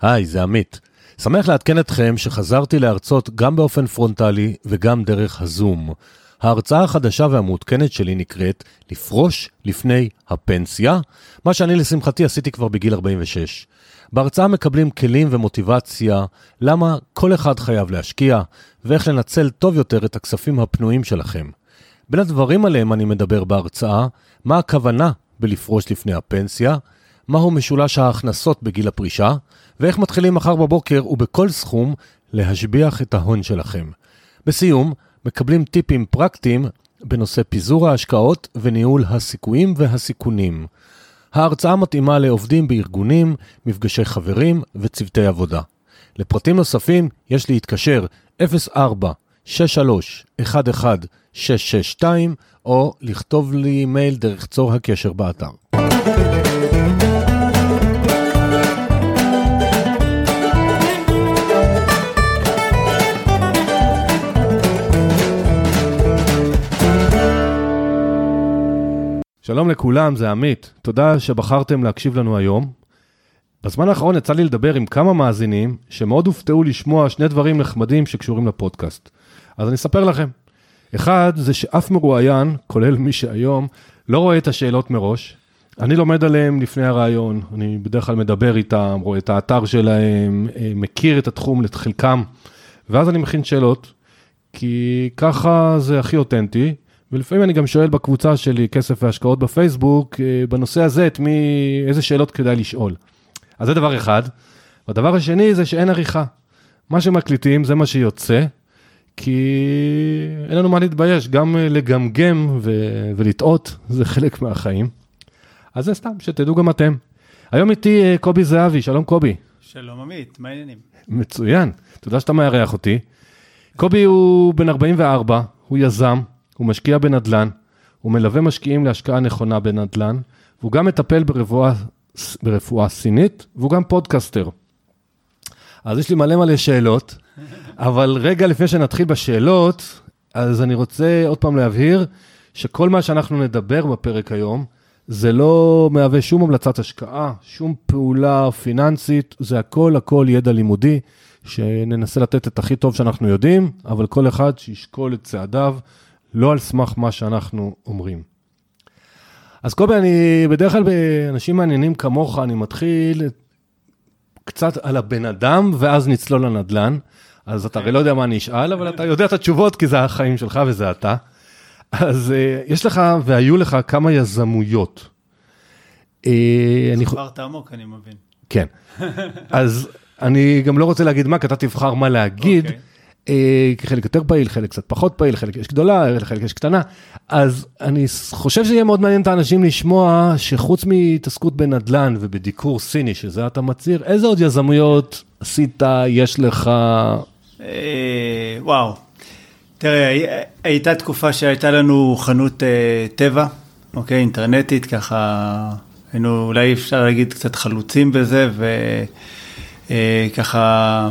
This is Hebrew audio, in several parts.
היי, זה עמית. שמח לעדכן אתכם שחזרתי להרצות גם באופן פרונטלי וגם דרך הזום. ההרצאה החדשה והמעודכנת שלי נקראת לפרוש לפני הפנסיה, מה שאני לשמחתי עשיתי כבר בגיל 46. בהרצאה מקבלים כלים ומוטיבציה למה כל אחד חייב להשקיע, ואיך לנצל טוב יותר את הכספים הפנויים שלכם. בין הדברים עליהם אני מדבר בהרצאה, מה הכוונה בלפרוש לפני הפנסיה, מהו משולש ההכנסות בגיל הפרישה, ואיך מתחילים מחר בבוקר ובכל סכום להשביח את ההון שלכם. בסיום, מקבלים טיפים פרקטיים בנושא פיזור ההשקעות וניהול הסיכויים והסיכונים. ההרצאה מתאימה לעובדים בארגונים, מפגשי חברים וצוותי עבודה. לפרטים נוספים יש להתקשר 04 63 11 662 או לכתוב לי מייל דרך צור הקשר באתר. שלום לכולם, זה עמית. תודה שבחרתם להקשיב לנו היום. בזמן האחרון יצא לי לדבר עם כמה מאזינים שמאוד הופתעו לשמוע שני דברים נחמדים שקשורים לפודקאסט. אז אני אספר לכם. אחד, זה שאף מרואיין, כולל מי שהיום, לא רואה את השאלות מראש. אני לומד עליהם לפני הרעיון, אני בדרך כלל מדבר איתם, רואה את האתר שלהם, אה, מכיר את התחום לחלקם, ואז אני מכין שאלות, כי ככה זה הכי אותנטי, ולפעמים אני גם שואל בקבוצה שלי, כסף והשקעות בפייסבוק, אה, בנושא הזה, את מי, איזה שאלות כדאי לשאול. אז זה דבר אחד. והדבר השני זה שאין עריכה. מה שמקליטים זה מה שיוצא, כי אין לנו מה להתבייש, גם אה, לגמגם ו- ולטעות זה חלק מהחיים. אז זה סתם, שתדעו גם אתם. היום איתי אה, קובי זהבי, שלום קובי. שלום עמית, מה העניינים? מצוין, תודה שאתה מארח אותי. קובי הוא בן 44, הוא יזם, הוא משקיע בנדל"ן, הוא מלווה משקיעים להשקעה נכונה בנדל"ן, והוא גם מטפל ברפואה, ברפואה סינית, והוא גם פודקסטר. אז יש לי מלא מלא שאלות, אבל רגע לפני שנתחיל בשאלות, אז אני רוצה עוד פעם להבהיר שכל מה שאנחנו נדבר בפרק היום, זה לא מהווה שום המלצת השקעה, שום פעולה פיננסית, זה הכל הכל ידע לימודי, שננסה לתת את הכי טוב שאנחנו יודעים, אבל כל אחד שישקול את צעדיו, לא על סמך מה שאנחנו אומרים. אז קובי, אני בדרך כלל באנשים מעניינים כמוך, אני מתחיל קצת על הבן אדם, ואז נצלול לנדל"ן. אז אתה הרי לא יודע מה אני אשאל, אבל אתה יודע את התשובות, כי זה החיים שלך וזה אתה. אז uh, יש לך והיו לך כמה יזמויות. Uh, זכרת עמוק, אני מבין. כן. אז אני גם לא רוצה להגיד מה, כי אתה תבחר מה להגיד. Okay. Uh, חלק יותר פעיל, חלק קצת פחות פעיל, חלק יש גדולה, חלק יש קטנה. אז אני חושב שיהיה מאוד מעניין את האנשים לשמוע שחוץ מהתעסקות בנדל"ן ובדיקור סיני, שזה אתה מצהיר, איזה עוד יזמויות עשית, יש לך? אה, וואו. תראה, הייתה תקופה שהייתה לנו חנות אה, טבע, אוקיי, אינטרנטית, ככה היינו אולי אפשר להגיד קצת חלוצים בזה, וככה, אה,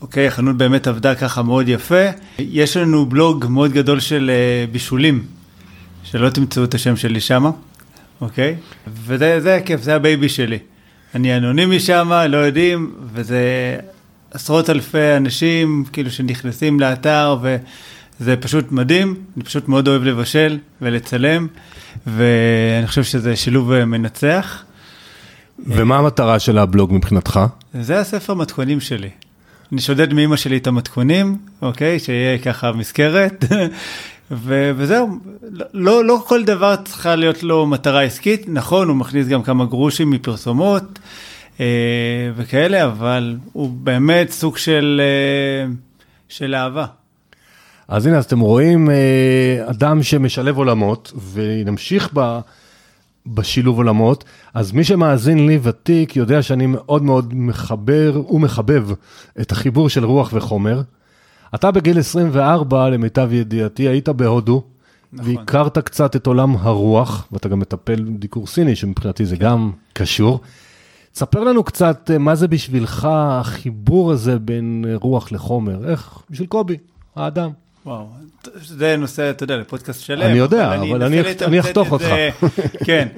אוקיי, החנות באמת עבדה ככה מאוד יפה. יש לנו בלוג מאוד גדול של בישולים, שלא תמצאו את השם שלי שמה, אוקיי? וזה הכיף, זה ה baby שלי. אני אנונימי שם, לא יודעים, וזה עשרות אלפי אנשים כאילו שנכנסים לאתר וזה פשוט מדהים, אני פשוט מאוד אוהב לבשל ולצלם ואני חושב שזה שילוב מנצח. ומה המטרה של הבלוג מבחינתך? זה הספר מתכונים שלי. אני שודד מאמא שלי את המתכונים, אוקיי? שיהיה ככה מזכרת. ו- וזהו, לא, לא כל דבר צריכה להיות לו מטרה עסקית, נכון, הוא מכניס גם כמה גרושים מפרסומות, אה, וכאלה, אבל הוא באמת סוג של, אה, של אהבה. אז הנה, אז אתם רואים אה, אדם שמשלב עולמות, ונמשיך ב... בשילוב עולמות, אז מי שמאזין לי ותיק יודע שאני מאוד מאוד מחבר ומחבב את החיבור של רוח וחומר. אתה בגיל 24, למיטב ידיעתי, היית בהודו, נכון. והכרת קצת את עולם הרוח, ואתה גם מטפל דיקור סיני, שמבחינתי זה. גם קשור. תספר לנו קצת אה, מה זה בשבילך החיבור הזה בין רוח לחומר, איך, בשביל קובי, האדם. וואו, זה נושא, אתה יודע, לפודקאסט שלם. אני יודע, אבל, אבל אני, אני אחתוך אותך. כן.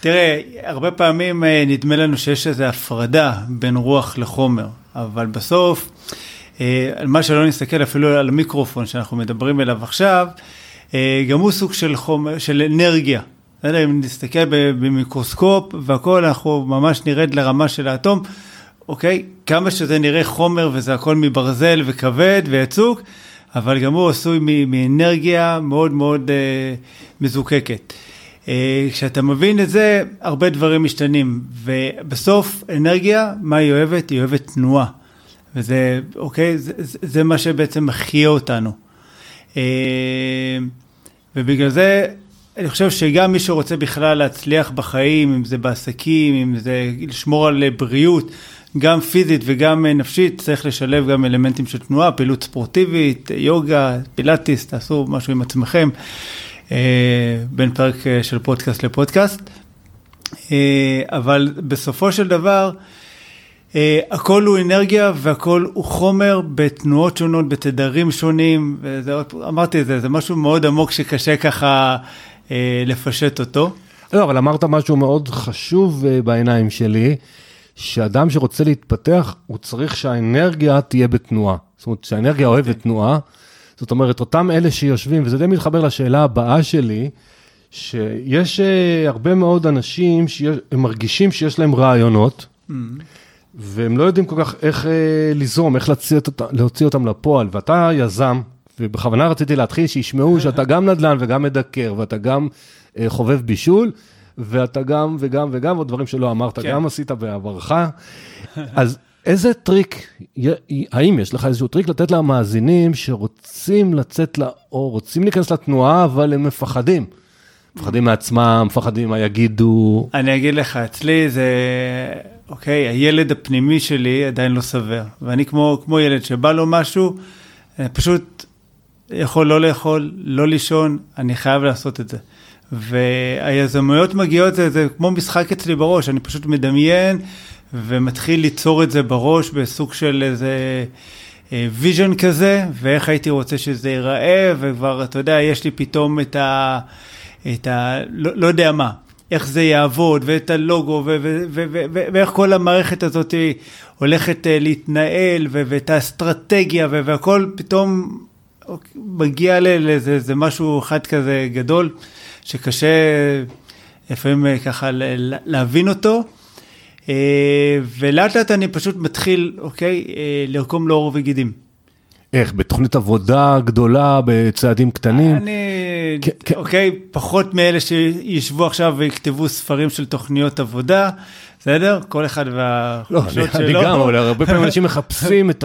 תראה, הרבה פעמים אה, נדמה לנו שיש איזו הפרדה בין רוח לחומר, אבל בסוף, אה, על מה שלא נסתכל אפילו על המיקרופון שאנחנו מדברים אליו עכשיו, אה, גם הוא סוג של חומר, של אנרגיה. בסדר, אם נסתכל במיקרוסקופ והכל, אנחנו ממש נרד לרמה של האטום. אוקיי? כמה שזה נראה חומר וזה הכל מברזל וכבד ויצוק, אבל גם הוא עשוי מאנרגיה מאוד מאוד אה, מזוקקת. אה, כשאתה מבין את זה, הרבה דברים משתנים, ובסוף אנרגיה, מה היא אוהבת? היא אוהבת תנועה. וזה, אוקיי? זה, זה, זה מה שבעצם מחיה אותנו. אה, ובגלל זה, אני חושב שגם מי שרוצה בכלל להצליח בחיים, אם זה בעסקים, אם זה לשמור על בריאות, גם פיזית וגם נפשית, צריך לשלב גם אלמנטים של תנועה, פעילות ספורטיבית, יוגה, פילאטיס, תעשו משהו עם עצמכם, אה, בין פרק אה, של פודקאסט לפודקאסט. אה, אבל בסופו של דבר, הכל הוא אנרגיה והכל הוא חומר בתנועות שונות, בתדרים שונים, וזה, אמרתי את זה, זה משהו מאוד עמוק שקשה ככה לפשט אותו. לא, אבל אמרת משהו מאוד חשוב בעיניים שלי. שאדם שרוצה להתפתח, הוא צריך שהאנרגיה תהיה בתנועה. זאת אומרת, שהאנרגיה אוהבת תנועה. זאת אומרת, אותם אלה שיושבים, וזה די מתחבר לשאלה הבאה שלי, שיש uh, הרבה מאוד אנשים שהם מרגישים שיש להם רעיונות, mm-hmm. והם לא יודעים כל כך איך uh, ליזום, איך להוציא, להוציא אותם לפועל. ואתה יזם, ובכוונה רציתי להתחיל שישמעו שאתה גם נדל"ן וגם מדקר, ואתה גם אה, חובב בישול, ואתה גם וגם וגם, עוד דברים שלא אמרת, כן. גם עשית בעברך. אז איזה טריק, האם יש לך איזשהו טריק לתת למאזינים שרוצים לצאת לאור, רוצים להיכנס לתנועה, אבל הם מפחדים? מפחדים מעצמם, מפחדים מה יגידו. אני אגיד לך, אצלי זה, אוקיי, הילד הפנימי שלי עדיין לא שבע, ואני כמו, כמו ילד שבא לו משהו, פשוט יכול לא לאכול, לא לישון, אני חייב לעשות את זה. והיזמויות מגיעות, זה, זה כמו משחק אצלי בראש, אני פשוט מדמיין ומתחיל ליצור את זה בראש בסוג של איזה vision אה, כזה, ואיך הייתי רוצה שזה ייראה, וכבר, אתה יודע, יש לי פתאום את ה... את ה... לא, לא יודע מה, איך זה יעבוד, ואת הלוגו, ואיך כל המערכת הזאת הולכת אה, להתנהל, ואת האסטרטגיה, והכל פתאום מגיע לאיזה משהו אחד כזה גדול. שקשה לפעמים אה, ככה להבין אותו. אה, ולאט לאט אני פשוט מתחיל, אוקיי, אה, לרקום לאור וגידים. איך? בתוכנית עבודה גדולה, בצעדים קטנים? אני, כן. אוקיי, פחות מאלה שישבו עכשיו ויכתבו ספרים של תוכניות עבודה, בסדר? כל אחד והחופשות לא, שלו. אני גם, אבל הרבה פעמים אנשים מחפשים את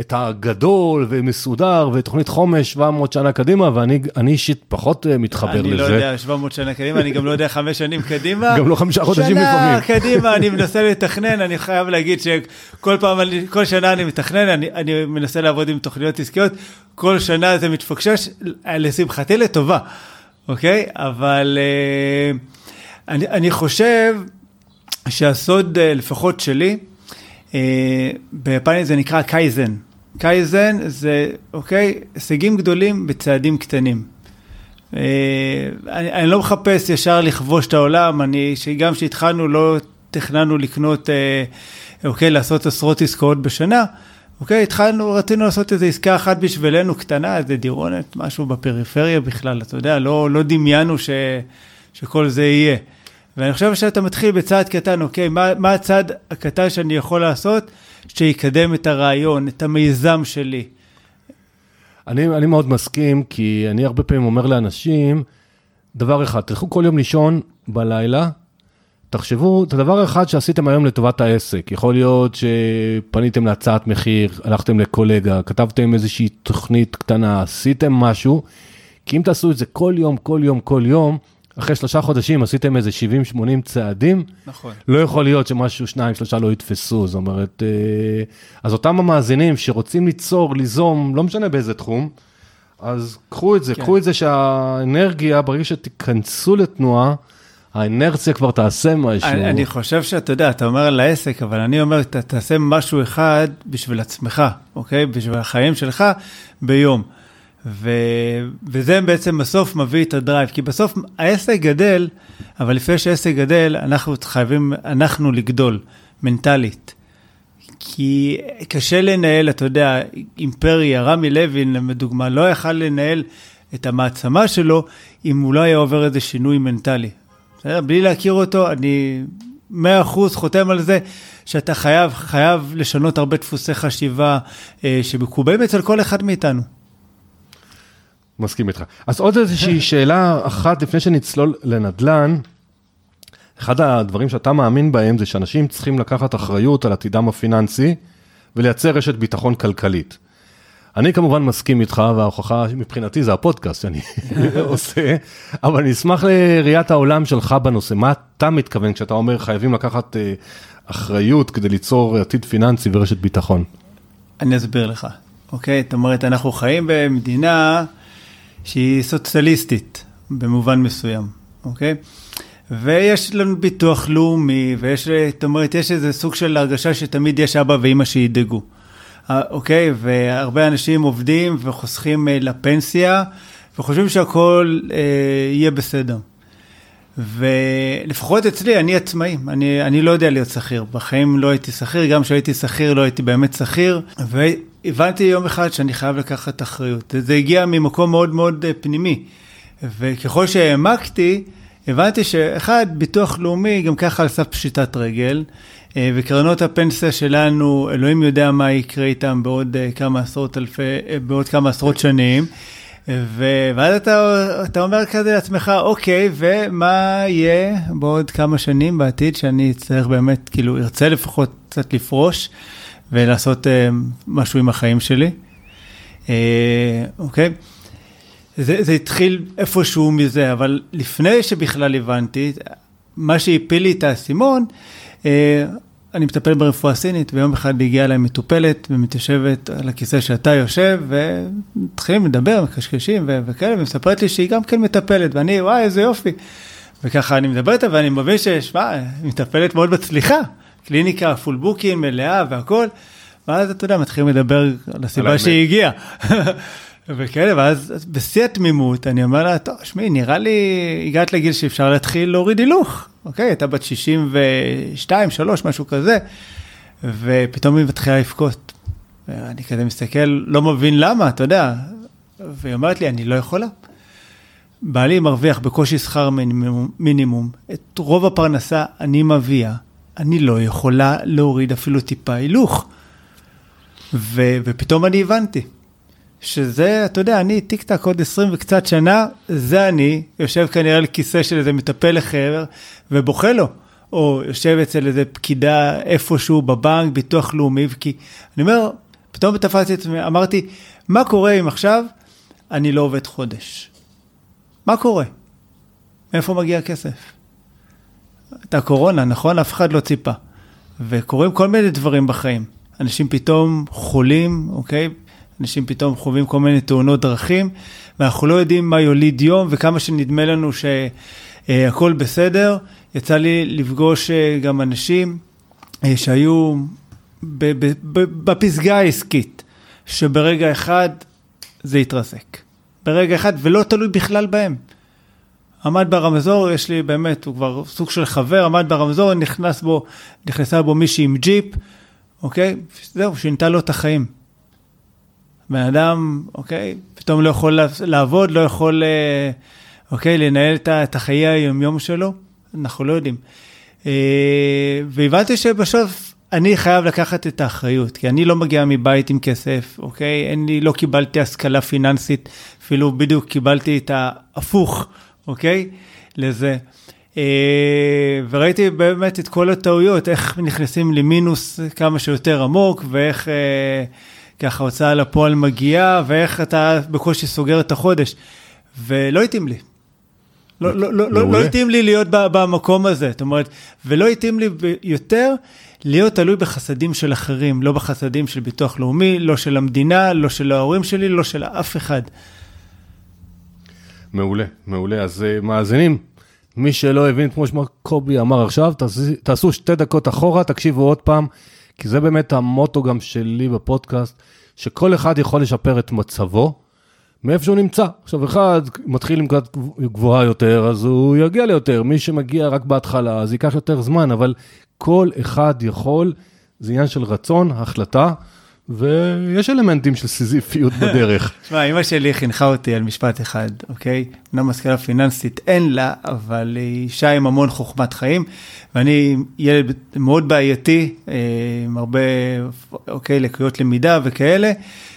את הגדול ומסודר ותוכנית חומש 700 שנה קדימה, ואני אישית פחות אה, מתחבר אני לזה. אני לא יודע 700 שנה קדימה, אני גם לא יודע חמש שנים קדימה. גם לא חמישה חודשים לפעמים. שנה קדימה אני מנסה לתכנן, אני חייב להגיד שכל פעם, כל שנה אני מתכנן, אני, אני מנסה לעבוד עם תוכניות עסקיות, כל שנה זה מתפקשש, לשמחתי לטובה, אוקיי? אבל אה, אני, אני חושב שהסוד, אה, לפחות שלי, אה, ביפנית זה נקרא קייזן. קייזן זה, אוקיי, הישגים גדולים בצעדים קטנים. אה, אני, אני לא מחפש ישר לכבוש את העולם, אני, שגם כשהתחלנו לא תכננו לקנות, אה, אוקיי, לעשות עשרות עסקאות בשנה, אוקיי, התחלנו, רצינו לעשות איזו עסקה אחת בשבילנו קטנה, איזה דירונת, משהו בפריפריה בכלל, אתה יודע, לא, לא דמיינו ש, שכל זה יהיה. ואני חושב שאתה מתחיל בצעד קטן, אוקיי, מה, מה הצעד הקטן שאני יכול לעשות שיקדם את הרעיון, את המיזם שלי? אני, אני מאוד מסכים, כי אני הרבה פעמים אומר לאנשים, דבר אחד, תלכו כל יום לישון בלילה, תחשבו את הדבר אחד שעשיתם היום לטובת העסק. יכול להיות שפניתם להצעת מחיר, הלכתם לקולגה, כתבתם איזושהי תוכנית קטנה, עשיתם משהו, כי אם תעשו את זה כל יום, כל יום, כל יום, אחרי שלושה חודשים עשיתם איזה 70-80 צעדים, נכון. לא יכול להיות שמשהו, שניים, שלושה לא יתפסו, זאת אומרת, אה, אז אותם המאזינים שרוצים ליצור, ליזום, לא משנה באיזה תחום, אז קחו את זה, כן. קחו את זה שהאנרגיה, ברגע שתיכנסו לתנועה, האנרציה כבר תעשה משהו. אני, אני חושב שאתה יודע, אתה אומר על העסק, אבל אני אומר, ת, תעשה משהו אחד בשביל עצמך, אוקיי? בשביל החיים שלך ביום. ו... וזה בעצם בסוף מביא את הדרייב, כי בסוף העסק גדל, אבל לפני שהעסק גדל, אנחנו חייבים, אנחנו לגדול, מנטלית. כי קשה לנהל, אתה יודע, אימפריה, רמי לוין, לדוגמה, לא יכל לנהל את המעצמה שלו, אם הוא לא היה עובר איזה שינוי מנטלי. בסדר? בלי להכיר אותו, אני מאה אחוז חותם על זה, שאתה חייב, חייב לשנות הרבה דפוסי חשיבה אה, שמקובעים אצל כל אחד מאיתנו. מסכים איתך. אז עוד איזושהי שאלה אחת לפני שנצלול לנדל"ן. אחד הדברים שאתה מאמין בהם זה שאנשים צריכים לקחת אחריות על עתידם הפיננסי ולייצר רשת ביטחון כלכלית. אני כמובן מסכים איתך, וההוכחה מבחינתי זה הפודקאסט שאני עושה, אבל אני אשמח לראיית העולם שלך בנושא. מה אתה מתכוון כשאתה אומר חייבים לקחת אה, אחריות כדי ליצור עתיד פיננסי ורשת ביטחון? אני אסביר לך, אוקיי? זאת אומרת, אנחנו חיים במדינה שהיא סוציאליסטית במובן מסוים, אוקיי? ויש לנו ביטוח לאומי, ויש, זאת אומרת, יש איזה סוג של הרגשה שתמיד יש אבא ואימא שידאגו. אה, אוקיי? והרבה אנשים עובדים וחוסכים אה, לפנסיה, וחושבים שהכל אה, יהיה בסדר. ולפחות אצלי, אני עצמאי, אני, אני לא יודע להיות שכיר. בחיים לא הייתי שכיר, גם כשהייתי שכיר לא הייתי באמת שכיר, והבנתי יום אחד שאני חייב לקחת אחריות. זה הגיע ממקום מאוד מאוד פנימי. וככל שהעמקתי, הבנתי שאחד, ביטוח לאומי גם ככה על סף פשיטת רגל, אה, וקרנות הפנסיה שלנו, אלוהים יודע מה יקרה איתם בעוד אה, כמה עשרות אלפי, אה, בעוד כמה עשרות שנים. ו... ואז אתה, אתה אומר כזה לעצמך, אוקיי, ומה יהיה בעוד כמה שנים בעתיד שאני אצטרך באמת, כאילו, ארצה לפחות קצת לפרוש ולעשות אה, משהו עם החיים שלי. אה, אוקיי? זה, זה התחיל איפשהו מזה, אבל לפני שבכלל הבנתי, מה שהפיל לי את האסימון, אה, אני מטפל ברפואה סינית, ויום אחד הגיעה אליי מטופלת ומתיישבת על הכיסא שאתה יושב, ומתחילים לדבר, מקשקשים וכאלה, ומספרת לי שהיא גם כן מטפלת, ואני, וואי, איזה יופי. וככה אני מדבר איתה, ואני מבין ששמע, היא מטפלת מאוד מצליחה, קליניקה full booking, מלאה והכול, ואז אתה יודע, מתחילים לדבר על הסיבה שהיא הגיעה. וכאלה, ואז בשיא התמימות, אני אומר לה, טוב, שמעי, נראה לי, הגעת לגיל שאפשר להתחיל להוריד הילוך. אוקיי, הייתה בת 62, 3, משהו כזה, ופתאום היא מתחילה לבכות. ואני כזה מסתכל, לא מבין למה, אתה יודע. והיא אומרת לי, אני לא יכולה. בעלי מרוויח בקושי שכר מינימום, מינימום, את רוב הפרנסה אני מביאה, אני לא יכולה להוריד אפילו טיפה הילוך. ו, ופתאום אני הבנתי. שזה, אתה יודע, אני טיק טק עוד 20 וקצת שנה, זה אני, יושב כנראה על כיסא של איזה מטפל לחבר ובוכה לו. או יושב אצל איזה פקידה איפשהו בבנק, ביטוח לאומי, כי אני אומר, פתאום תפסתי את עצמי, אמרתי, מה קורה אם עכשיו אני לא עובד חודש? מה קורה? מאיפה מגיע הכסף? את הקורונה, נכון? אף אחד לא ציפה. וקורים כל מיני דברים בחיים. אנשים פתאום חולים, אוקיי? אנשים פתאום חווים כל מיני תאונות דרכים, ואנחנו לא יודעים מה יוליד יום, וכמה שנדמה לנו שהכל בסדר. יצא לי לפגוש אה, גם אנשים אה, שהיו בפסגה העסקית, שברגע אחד זה התרסק. ברגע אחד, ולא תלוי בכלל בהם. עמד ברמזור, יש לי באמת, הוא כבר סוג של חבר, עמד ברמזור, נכנס בו, נכנסה בו מישהי עם ג'יפ, אוקיי? זהו, שינתה לו את החיים. בן אדם, אוקיי, פתאום לא יכול לעבוד, לא יכול, אה, אוקיי, לנהל את החיי היומיום שלו, אנחנו לא יודעים. אה, והבנתי שבסוף אני חייב לקחת את האחריות, כי אני לא מגיע מבית עם כסף, אוקיי? לי, לא קיבלתי השכלה פיננסית, אפילו בדיוק קיבלתי את ההפוך, אוקיי? לזה. אה, וראיתי באמת את כל הטעויות, איך נכנסים למינוס כמה שיותר עמוק, ואיך... ככה הוצאה לפועל מגיעה, ואיך אתה בקושי סוגר את החודש. ולא התאים לי. לא, לא, לא, לא, לא התאים לי להיות במקום הזה, זאת אומרת, ולא התאים לי יותר להיות תלוי בחסדים של אחרים, לא בחסדים של ביטוח לאומי, לא של המדינה, לא של ההורים שלי, לא של אף אחד. מעולה, מעולה. אז uh, מאזינים, מי שלא הבין, כמו שקובי אמר עכשיו, תעשו שתי דקות אחורה, תקשיבו עוד פעם. כי זה באמת המוטו גם שלי בפודקאסט, שכל אחד יכול לשפר את מצבו מאיפה שהוא נמצא. עכשיו, אחד מתחיל עם קצת גבוהה יותר, אז הוא יגיע ליותר. מי שמגיע רק בהתחלה, אז ייקח יותר זמן, אבל כל אחד יכול, זה עניין של רצון, החלטה, ויש אלמנטים של סיזיפיות בדרך. תשמע, אמא שלי חינכה אותי על משפט אחד, אוקיי? אמנם השכלה פיננסית אין לה, אבל היא אישה עם המון חוכמת חיים, ואני ילד מאוד בעייתי, אה, עם הרבה, אוקיי, לקויות למידה וכאלה.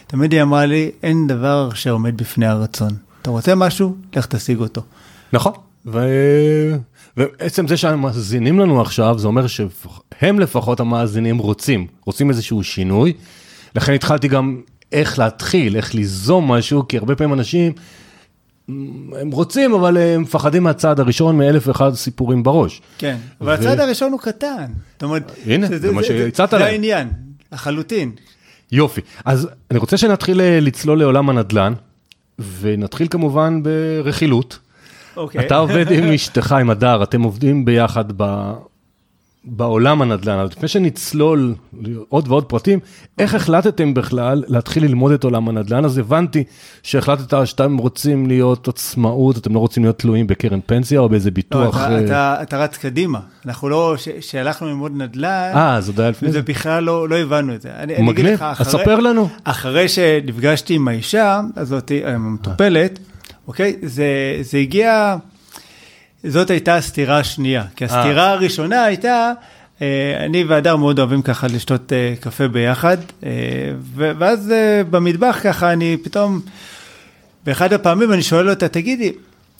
תמיד היא אמרה לי, אין דבר שעומד בפני הרצון. אתה רוצה משהו? לך תשיג אותו. נכון. ו... ועצם זה שהם מאזינים לנו עכשיו, זה אומר שהם לפחות המאזינים רוצים, רוצים איזשהו שינוי. לכן התחלתי גם איך להתחיל, איך ליזום משהו, כי הרבה פעמים אנשים, הם רוצים, אבל הם מפחדים מהצעד הראשון מאלף ואחד סיפורים בראש. כן, אבל ו... הצעד הראשון הוא קטן. זאת אומרת, הנה, זה, זה מה שהצעת להם. זה העניין, לחלוטין. יופי. אז אני רוצה שנתחיל אה, לצלול לעולם הנדל"ן, ונתחיל כמובן ברכילות. אוקיי. אתה עובד עם אשתך, עם הדר, אתם עובדים ביחד ב... בעולם הנדל"ן, אבל לפני שנצלול עוד ועוד פרטים, איך החלטתם בכלל להתחיל ללמוד את עולם הנדל"ן? אז הבנתי שהחלטת שאתם רוצים להיות עצמאות, אתם לא רוצים להיות תלויים בקרן פנסיה או באיזה ביטוח. לא, אתה, uh... אתה, אתה רץ קדימה, אנחנו לא, כשהלכנו ללמוד נדל"ן, אה, זה עוד היה לפני זה? בכלל לא, לא הבנו את זה. אני, מגניב, אז ספר לנו. אחרי שנפגשתי עם האישה הזאת, המטופלת, אוקיי, זה, זה הגיע... זאת הייתה הסתירה השנייה, כי הסתירה אה. הראשונה הייתה, אה, אני והדר מאוד אוהבים ככה לשתות אה, קפה ביחד, ואז במטבח ככה אני פתאום, באחד הפעמים אני שואל אותה, תגידי,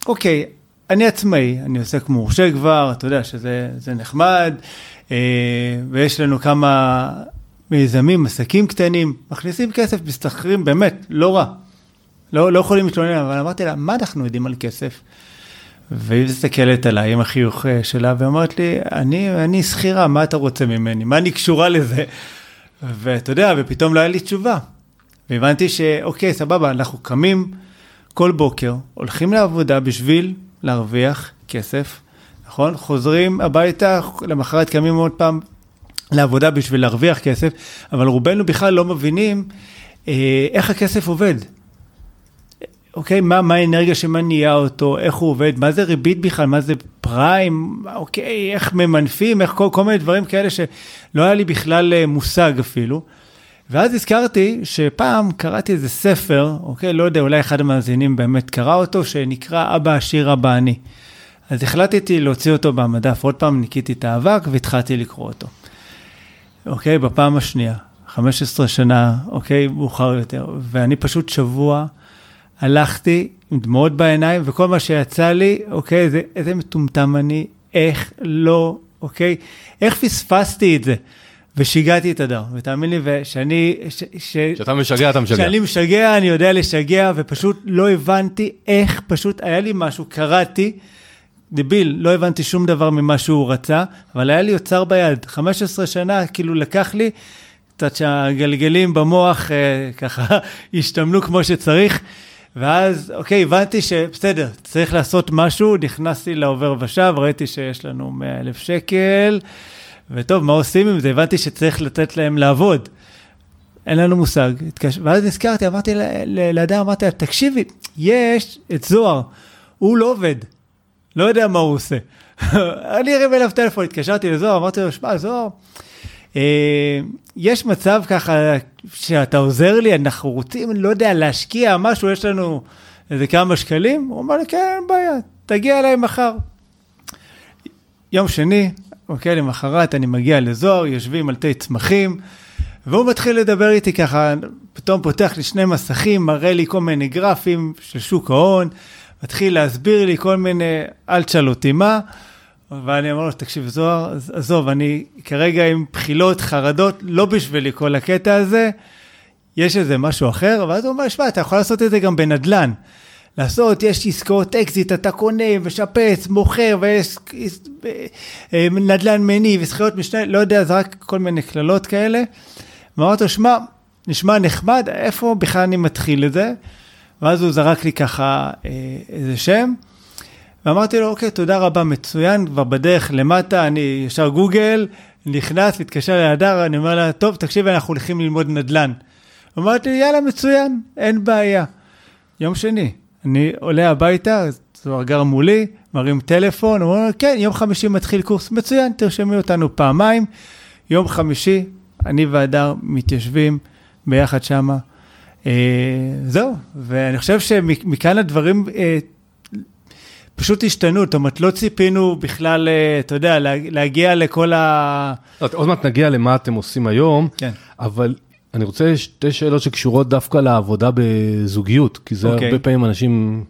אוקיי, אני עצמאי, אני עוסק מורשה כבר, אתה יודע שזה נחמד, ויש לנו כמה מיזמים, עסקים קטנים, מכניסים כסף, משתכרים באמת, לא רע. לא, לא יכולים להתלונן, אבל אמרתי לה, מה אנחנו יודעים על כסף? והיא מסתכלת עליי עם החיוך אה, שלה ואומרת לי, אני, אני שכירה, מה אתה רוצה ממני? מה אני קשורה לזה? ואתה יודע, ופתאום לא היה לי תשובה. והבנתי שאוקיי, סבבה, אנחנו קמים כל בוקר, הולכים לעבודה בשביל להרוויח כסף, נכון? חוזרים הביתה, למחרת קמים עוד פעם לעבודה בשביל להרוויח כסף, אבל רובנו בכלל לא מבינים אה, איך הכסף עובד. אוקיי, מה, מה האנרגיה שמניעה אותו, איך הוא עובד, מה זה ריבית בכלל, מה זה פריים, אוקיי, איך ממנפים, איך כל, כל מיני דברים כאלה שלא היה לי בכלל אה, מושג אפילו. ואז הזכרתי שפעם קראתי איזה ספר, אוקיי, לא יודע, אולי אחד המאזינים באמת קרא אותו, שנקרא אבא עשיר אבא אני. אז החלטתי להוציא אותו במדף, עוד פעם ניקיתי את האבק והתחלתי לקרוא אותו. אוקיי, בפעם השנייה, 15 שנה, אוקיי, מאוחר יותר, ואני פשוט שבוע... הלכתי עם דמעות בעיניים, וכל מה שיצא לי, אוקיי, זה, איזה מטומטם אני, איך לא, אוקיי, איך פספסתי את זה. ושיגעתי את הדר, ותאמין לי, ושאני... ש, שאתה משגע, אתה משגע. כשאני משגע, אני יודע לשגע, ופשוט לא הבנתי איך, פשוט היה לי משהו, קראתי, דביל, לא הבנתי שום דבר ממה שהוא רצה, אבל היה לי אוצר ביד, 15 שנה, כאילו לקח לי קצת שהגלגלים במוח אה, ככה השתמנו כמו שצריך. ואז, אוקיי, הבנתי שבסדר, צריך לעשות משהו, נכנסתי לעובר ושב, ראיתי שיש לנו 100 אלף שקל, וטוב, מה עושים עם זה? הבנתי שצריך לתת להם לעבוד. אין לנו מושג. התקש... ואז נזכרתי, אמרתי לאדם, אמרתי לה, תקשיבי, יש את זוהר, הוא לא עובד, לא יודע מה הוא עושה. אני ארים אליו טלפון, התקשרתי לזוהר, אמרתי לו, שמע, זוהר, יש מצב ככה שאתה עוזר לי, אנחנו רוצים, לא יודע, להשקיע משהו, יש לנו איזה כמה שקלים? הוא אמר לי, כן, אין בעיה, תגיע אליי מחר. יום שני, אוקיי, למחרת אני מגיע לזוהר, יושבים על תה צמחים, והוא מתחיל לדבר איתי ככה, פתאום פותח לי שני מסכים, מראה לי כל מיני גרפים של שוק ההון, מתחיל להסביר לי כל מיני, אל תשאל אותי מה. ואני אומר לו, תקשיב, זוהר, עזוב, אני כרגע עם בחילות, חרדות, לא בשבילי כל הקטע הזה, יש איזה משהו אחר, ואז הוא אומר, שמע, אתה יכול לעשות את זה גם בנדל"ן. לעשות, יש עסקאות אקזיט, אתה קונה, משפץ, מוכר, ויש אה, נדל"ן מניב, וזכויות משנה, לא יודע, זה רק כל מיני קללות כאלה. ואמרתי לו, שמע, נשמע נחמד, איפה בכלל אני מתחיל את זה? ואז הוא זרק לי ככה אה, איזה שם. ואמרתי לו, אוקיי, תודה רבה, מצוין, כבר בדרך למטה, אני ישר גוגל, נכנס, מתקשר להדר, אני אומר לה, טוב, תקשיבי, אנחנו הולכים ללמוד נדל"ן. אמרתי יאללה, מצוין, אין בעיה. יום שני. אני עולה הביתה, זוהר גר מולי, מרים טלפון, הוא אומר, כן, יום חמישי מתחיל קורס, מצוין, תרשמי אותנו פעמיים. יום חמישי, אני והדר מתיישבים ביחד שמה. אה, זהו, ואני חושב שמכאן הדברים אה, פשוט השתנו, זאת אומרת, לא ציפינו בכלל, אה, אתה יודע, להגיע לכל ה... לא, עוד מעט נגיע למה אתם עושים היום, כן. אבל אני רוצה שתי שאלות שקשורות דווקא לעבודה בזוגיות, כי זה אוקיי. הרבה פעמים אנשים...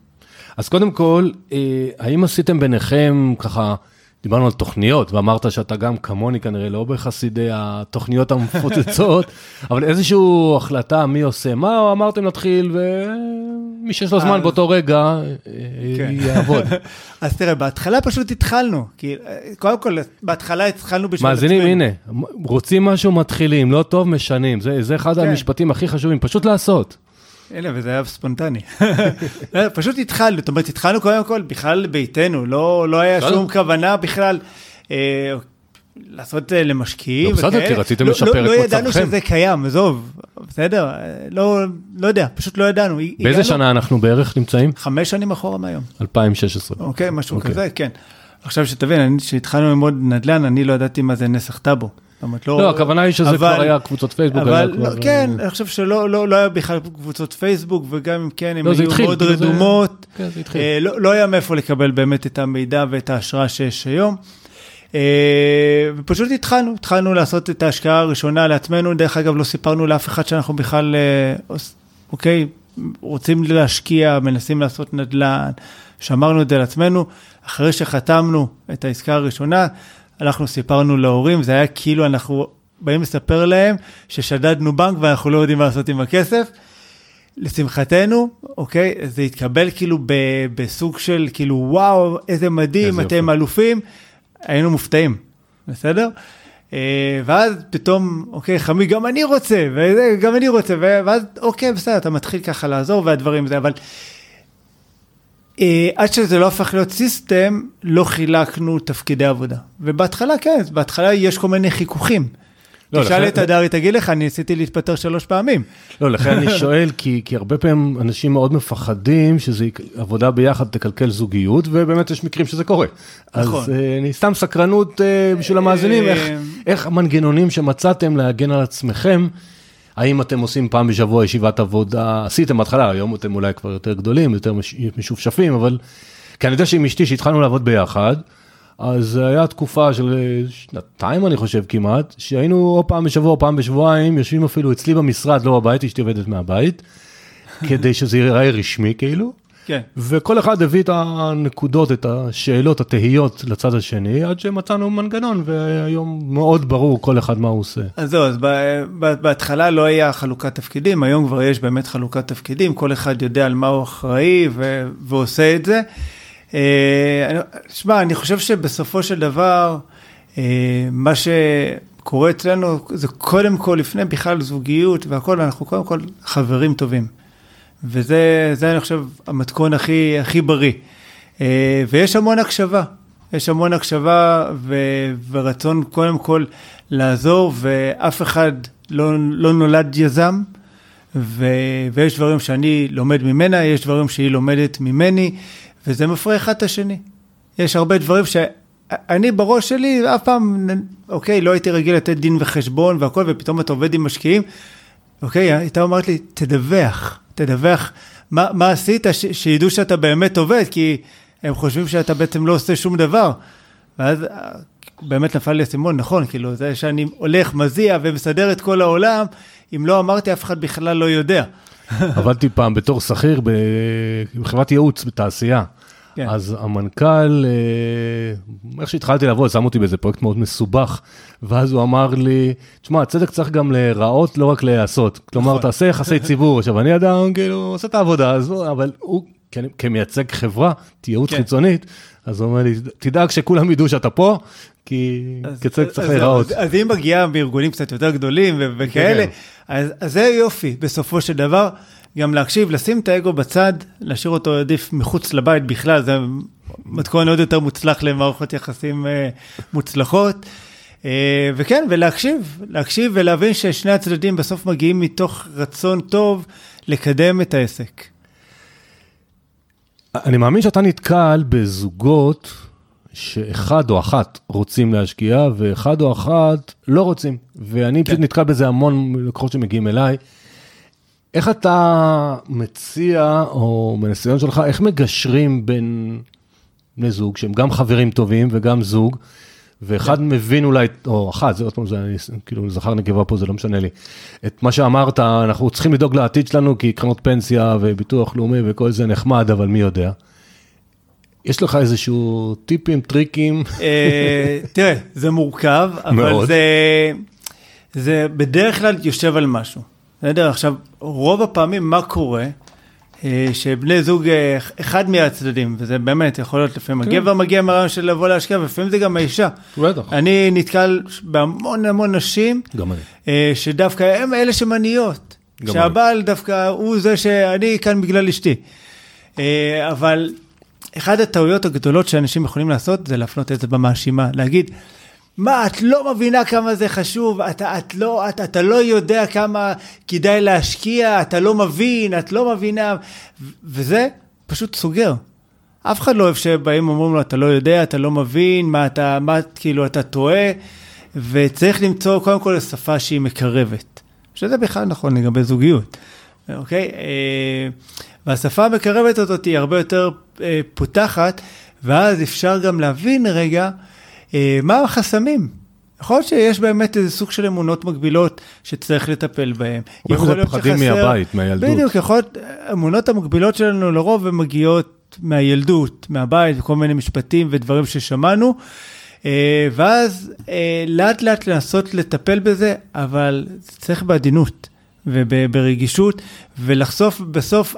אז קודם כל, אה, האם עשיתם ביניכם ככה, דיברנו על תוכניות, ואמרת שאתה גם כמוני כנראה, לא בחסידי התוכניות המפוצצות, אבל איזושהי החלטה מי עושה מה, או אמרתם להתחיל, ומי שיש לו זמן אז- באותו רגע, אה, כן. יעבוד. אז תראה, בהתחלה פשוט התחלנו, כי אה, קודם כל, בהתחלה התחלנו בשביל מאזינים. הנה, רוצים משהו, מתחילים, לא טוב, משנים. זה, זה אחד כן. המשפטים הכי חשובים, פשוט לעשות. הנה, וזה היה ספונטני. לא, פשוט התחלנו, זאת אומרת, התחלנו קודם כל בכלל ביתנו, לא, לא היה. שום כוונה בכלל אה, לעשות אה, למשקיעים לא, בסדר. כי רציתם לא- לשפר לא, את לא ידענו מצבכם. שזה קיים, עזוב, בסדר, אה, לא, לא יודע, פשוט לא ידענו. באיזה הגענו שנה אנחנו בערך נמצאים? חמש שנים אחורה מהיום. 2016. אוקיי, משהו אוקיי. כזה, כן. עכשיו שתבין, כשהתחלנו ללמוד נדל"ן, אני לא ידעתי מה זה נסח טאבו. אומרת, לא, הכוונה היא שזה כבר היה קבוצות פייסבוק. אבל לא, כן, אה, אני חושב שלא לא, לא היה בכלל קבוצות פייסבוק, וגם אם כן, הן לא, היו מאוד כאילו רדומות. כן. אה, לא, לא היה מאיפה לקבל באמת את המידע ואת ההשראה שיש היום. אה, ופשוט התחלנו, התחלנו לעשות את ההשקעה הראשונה לעצמנו, דרך אגב לא סיפרנו לאף אחד שאנחנו בכלל, אוקיי, רוצים להשקיע, מנסים לעשות נדל"ן, שמרנו את זה לעצמנו, אחרי שחתמנו את העסקה הראשונה, אנחנו סיפרנו להורים, זה היה כאילו אנחנו באים לספר להם ששדדנו בנק ואנחנו לא יודעים מה לעשות עם הכסף. לשמחתנו, אוקיי, זה התקבל כאילו ב, בסוג של כאילו וואו, איזה מדהים, איזה אתם יופי. אלופים, היינו מופתעים, בסדר? אה, ואז פתאום, אוקיי, חמי, גם אני רוצה, וזה, גם אני רוצה, ואז, אוקיי, בסדר, אתה מתחיל ככה לעזור והדברים זה, אבל עד שזה לא הפך להיות סיסטם, לא חילקנו תפקידי עבודה. ובהתחלה, כן, בהתחלה יש כל מיני חיכוכים. לא, תשאל לכן- את הדר, היא תגיד לך, אני ניסיתי להתפטר שלוש פעמים. לא, לכן אני שואל, כי, כי הרבה פעמים אנשים מאוד מפחדים שזה עבודה ביחד תקלקל זוגיות, ובאמת יש מקרים שזה קורה. נכון. אז אה, אני סתם סקרנות אה, בשביל המאזינים, איך, אה, איך המנגנונים שמצאתם להגן על עצמכם, האם אתם עושים פעם בשבוע ישיבת עבודה, עשיתם בהתחלה, היום אתם אולי כבר יותר גדולים, יותר מש- משופשפים, אבל... כי אני יודע שעם אשתי, שהתחלנו לעבוד ביחד, אז היה תקופה של אה, שנתיים, אני חושב כמעט, שהיינו או פעם בשבוע או פעם בשבועיים, יושבים אפילו אצלי במשרד, לא בבית, אשתי עובדת מהבית, כדי שזה ייראה רשמי כאילו, כן. וכל אחד הביא את הנקודות, את השאלות, התהיות לצד השני, עד שמצאנו מנגנון, והיום מאוד ברור כל אחד מה הוא עושה. אז זהו, אז ב- ב- בהתחלה לא היה חלוקת תפקידים, היום כבר יש באמת חלוקת תפקידים, כל אחד יודע על מה הוא אחראי ו- ועושה את זה. אה, שמע, אני חושב שבסופו של דבר, אה, מה שקורה אצלנו זה קודם כל, לפני בכלל זוגיות והכל, אנחנו קודם כל חברים טובים. וזה, זה אני חושב, המתכון הכי, הכי בריא. אה, ויש המון הקשבה. יש המון הקשבה ו, ורצון קודם כל לעזור, ואף אחד לא, לא נולד יזם, ו, ויש דברים שאני לומד ממנה, יש דברים שהיא לומדת ממני, וזה מפריע אחד את השני. יש הרבה דברים שאני בראש שלי אף פעם, אוקיי, לא הייתי רגיל לתת דין וחשבון והכל, ופתאום אתה עובד עם משקיעים. אוקיי, הייתה אומרת לי, תדווח, תדווח מה, מה עשית, ש, שידעו שאתה באמת עובד, כי הם חושבים שאתה בעצם לא עושה שום דבר. ואז אה, באמת נפל לי האסימון, נכון, כאילו, זה שאני הולך, מזיע ומסדר את כל העולם, אם לא אמרתי, אף אחד בכלל לא יודע. עבדתי פעם בתור שכיר בחברת ייעוץ בתעשייה. כן. אז המנכ"ל, אה, איך שהתחלתי לעבוד, שם אותי באיזה פרויקט מאוד מסובך, ואז הוא אמר לי, תשמע, הצדק צריך גם להיראות, לא רק להיעשות. כלומר, נכון. תעשה יחסי ציבור. עכשיו, אני אדם, כאילו, עושה את העבודה, אז, הוא- אבל הוא, כמייצג חברה, ייעוץ כן. חיצונית, אז הוא אומר לי, תדאג שכולם ידעו שאתה פה, כי כצדק צריך להיראות. אז, אז אם מגיעה בארגונים קצת יותר גדולים ו- וכאלה, כן. אז, אז זה יופי, בסופו של דבר, גם להקשיב, לשים את האגו בצד, להשאיר אותו עדיף מחוץ לבית בכלל, זה מתכון עוד יותר מוצלח למערכות יחסים אה, מוצלחות. אה, וכן, ולהקשיב, להקשיב ולהבין ששני הצדדים בסוף מגיעים מתוך רצון טוב לקדם את העסק. אני מאמין שאתה נתקל בזוגות שאחד או אחת רוצים להשקיע, ואחד או אחת לא רוצים. ואני פשוט כן. נתקל בזה המון לקוחות שמגיעים אליי. איך אתה מציע, או מניסיון שלך, איך מגשרים בין בני זוג שהם גם חברים טובים וגם זוג, ואחד מבין אולי, או אחת, זה עוד פעם, זה אני, כאילו זכר נקבה פה, זה לא משנה לי. את מה שאמרת, אנחנו צריכים לדאוג לעתיד שלנו, כי קרנות פנסיה וביטוח לאומי וכל זה נחמד, אבל מי יודע. יש לך איזשהו טיפים, טריקים? אה, תראה, זה מורכב, אבל. זה, זה בדרך כלל יושב על משהו. בסדר? עכשיו, רוב הפעמים מה קורה? אה, שבני זוג, אה, אחד מהצדדים, וזה באמת יכול להיות לפעמים כן. הגבר מגיע מהרעיון של לבוא להשקיע, ולפעמים זה גם האישה. בטח. אני נתקל בהמון המון נשים, גם אני. אה, שדווקא הם אלה שמניעות. גם שהבעל דווקא הוא זה שאני כאן בגלל אשתי. אבל אחת הטעויות הגדולות שאנשים יכולים לעשות זה להפנות אצבע מאשימה, להגיד, מה, את לא מבינה כמה זה חשוב, אתה, את לא, אתה, אתה לא יודע כמה כדאי להשקיע, אתה לא מבין, את לא מבינה, וזה פשוט סוגר. אף אחד לא אוהב שבאים ואומרים לו, אתה לא יודע, אתה לא מבין, מה אתה, מה, כאילו, אתה טועה, וצריך למצוא קודם כל שפה שהיא מקרבת, שזה בכלל נכון לגבי זוגיות, אוקיי? אה, והשפה המקרבת הזאת היא הרבה יותר אה, פותחת, ואז אפשר גם להבין רגע מה החסמים. יכול להיות שיש באמת איזה סוג של אמונות מגבילות שצריך לטפל בהן. יכול להיות פחדים שחסר- מהבית, מהילדות. בדיוק, יכול להיות, האמונות המקבילות שלנו לרוב הן מגיעות מהילדות, מהבית, וכל מיני משפטים ודברים ששמענו. אה, ואז אה, לאט לאט לנסות לטפל בזה, אבל צריך בעדינות וברגישות, ולחשוף בסוף,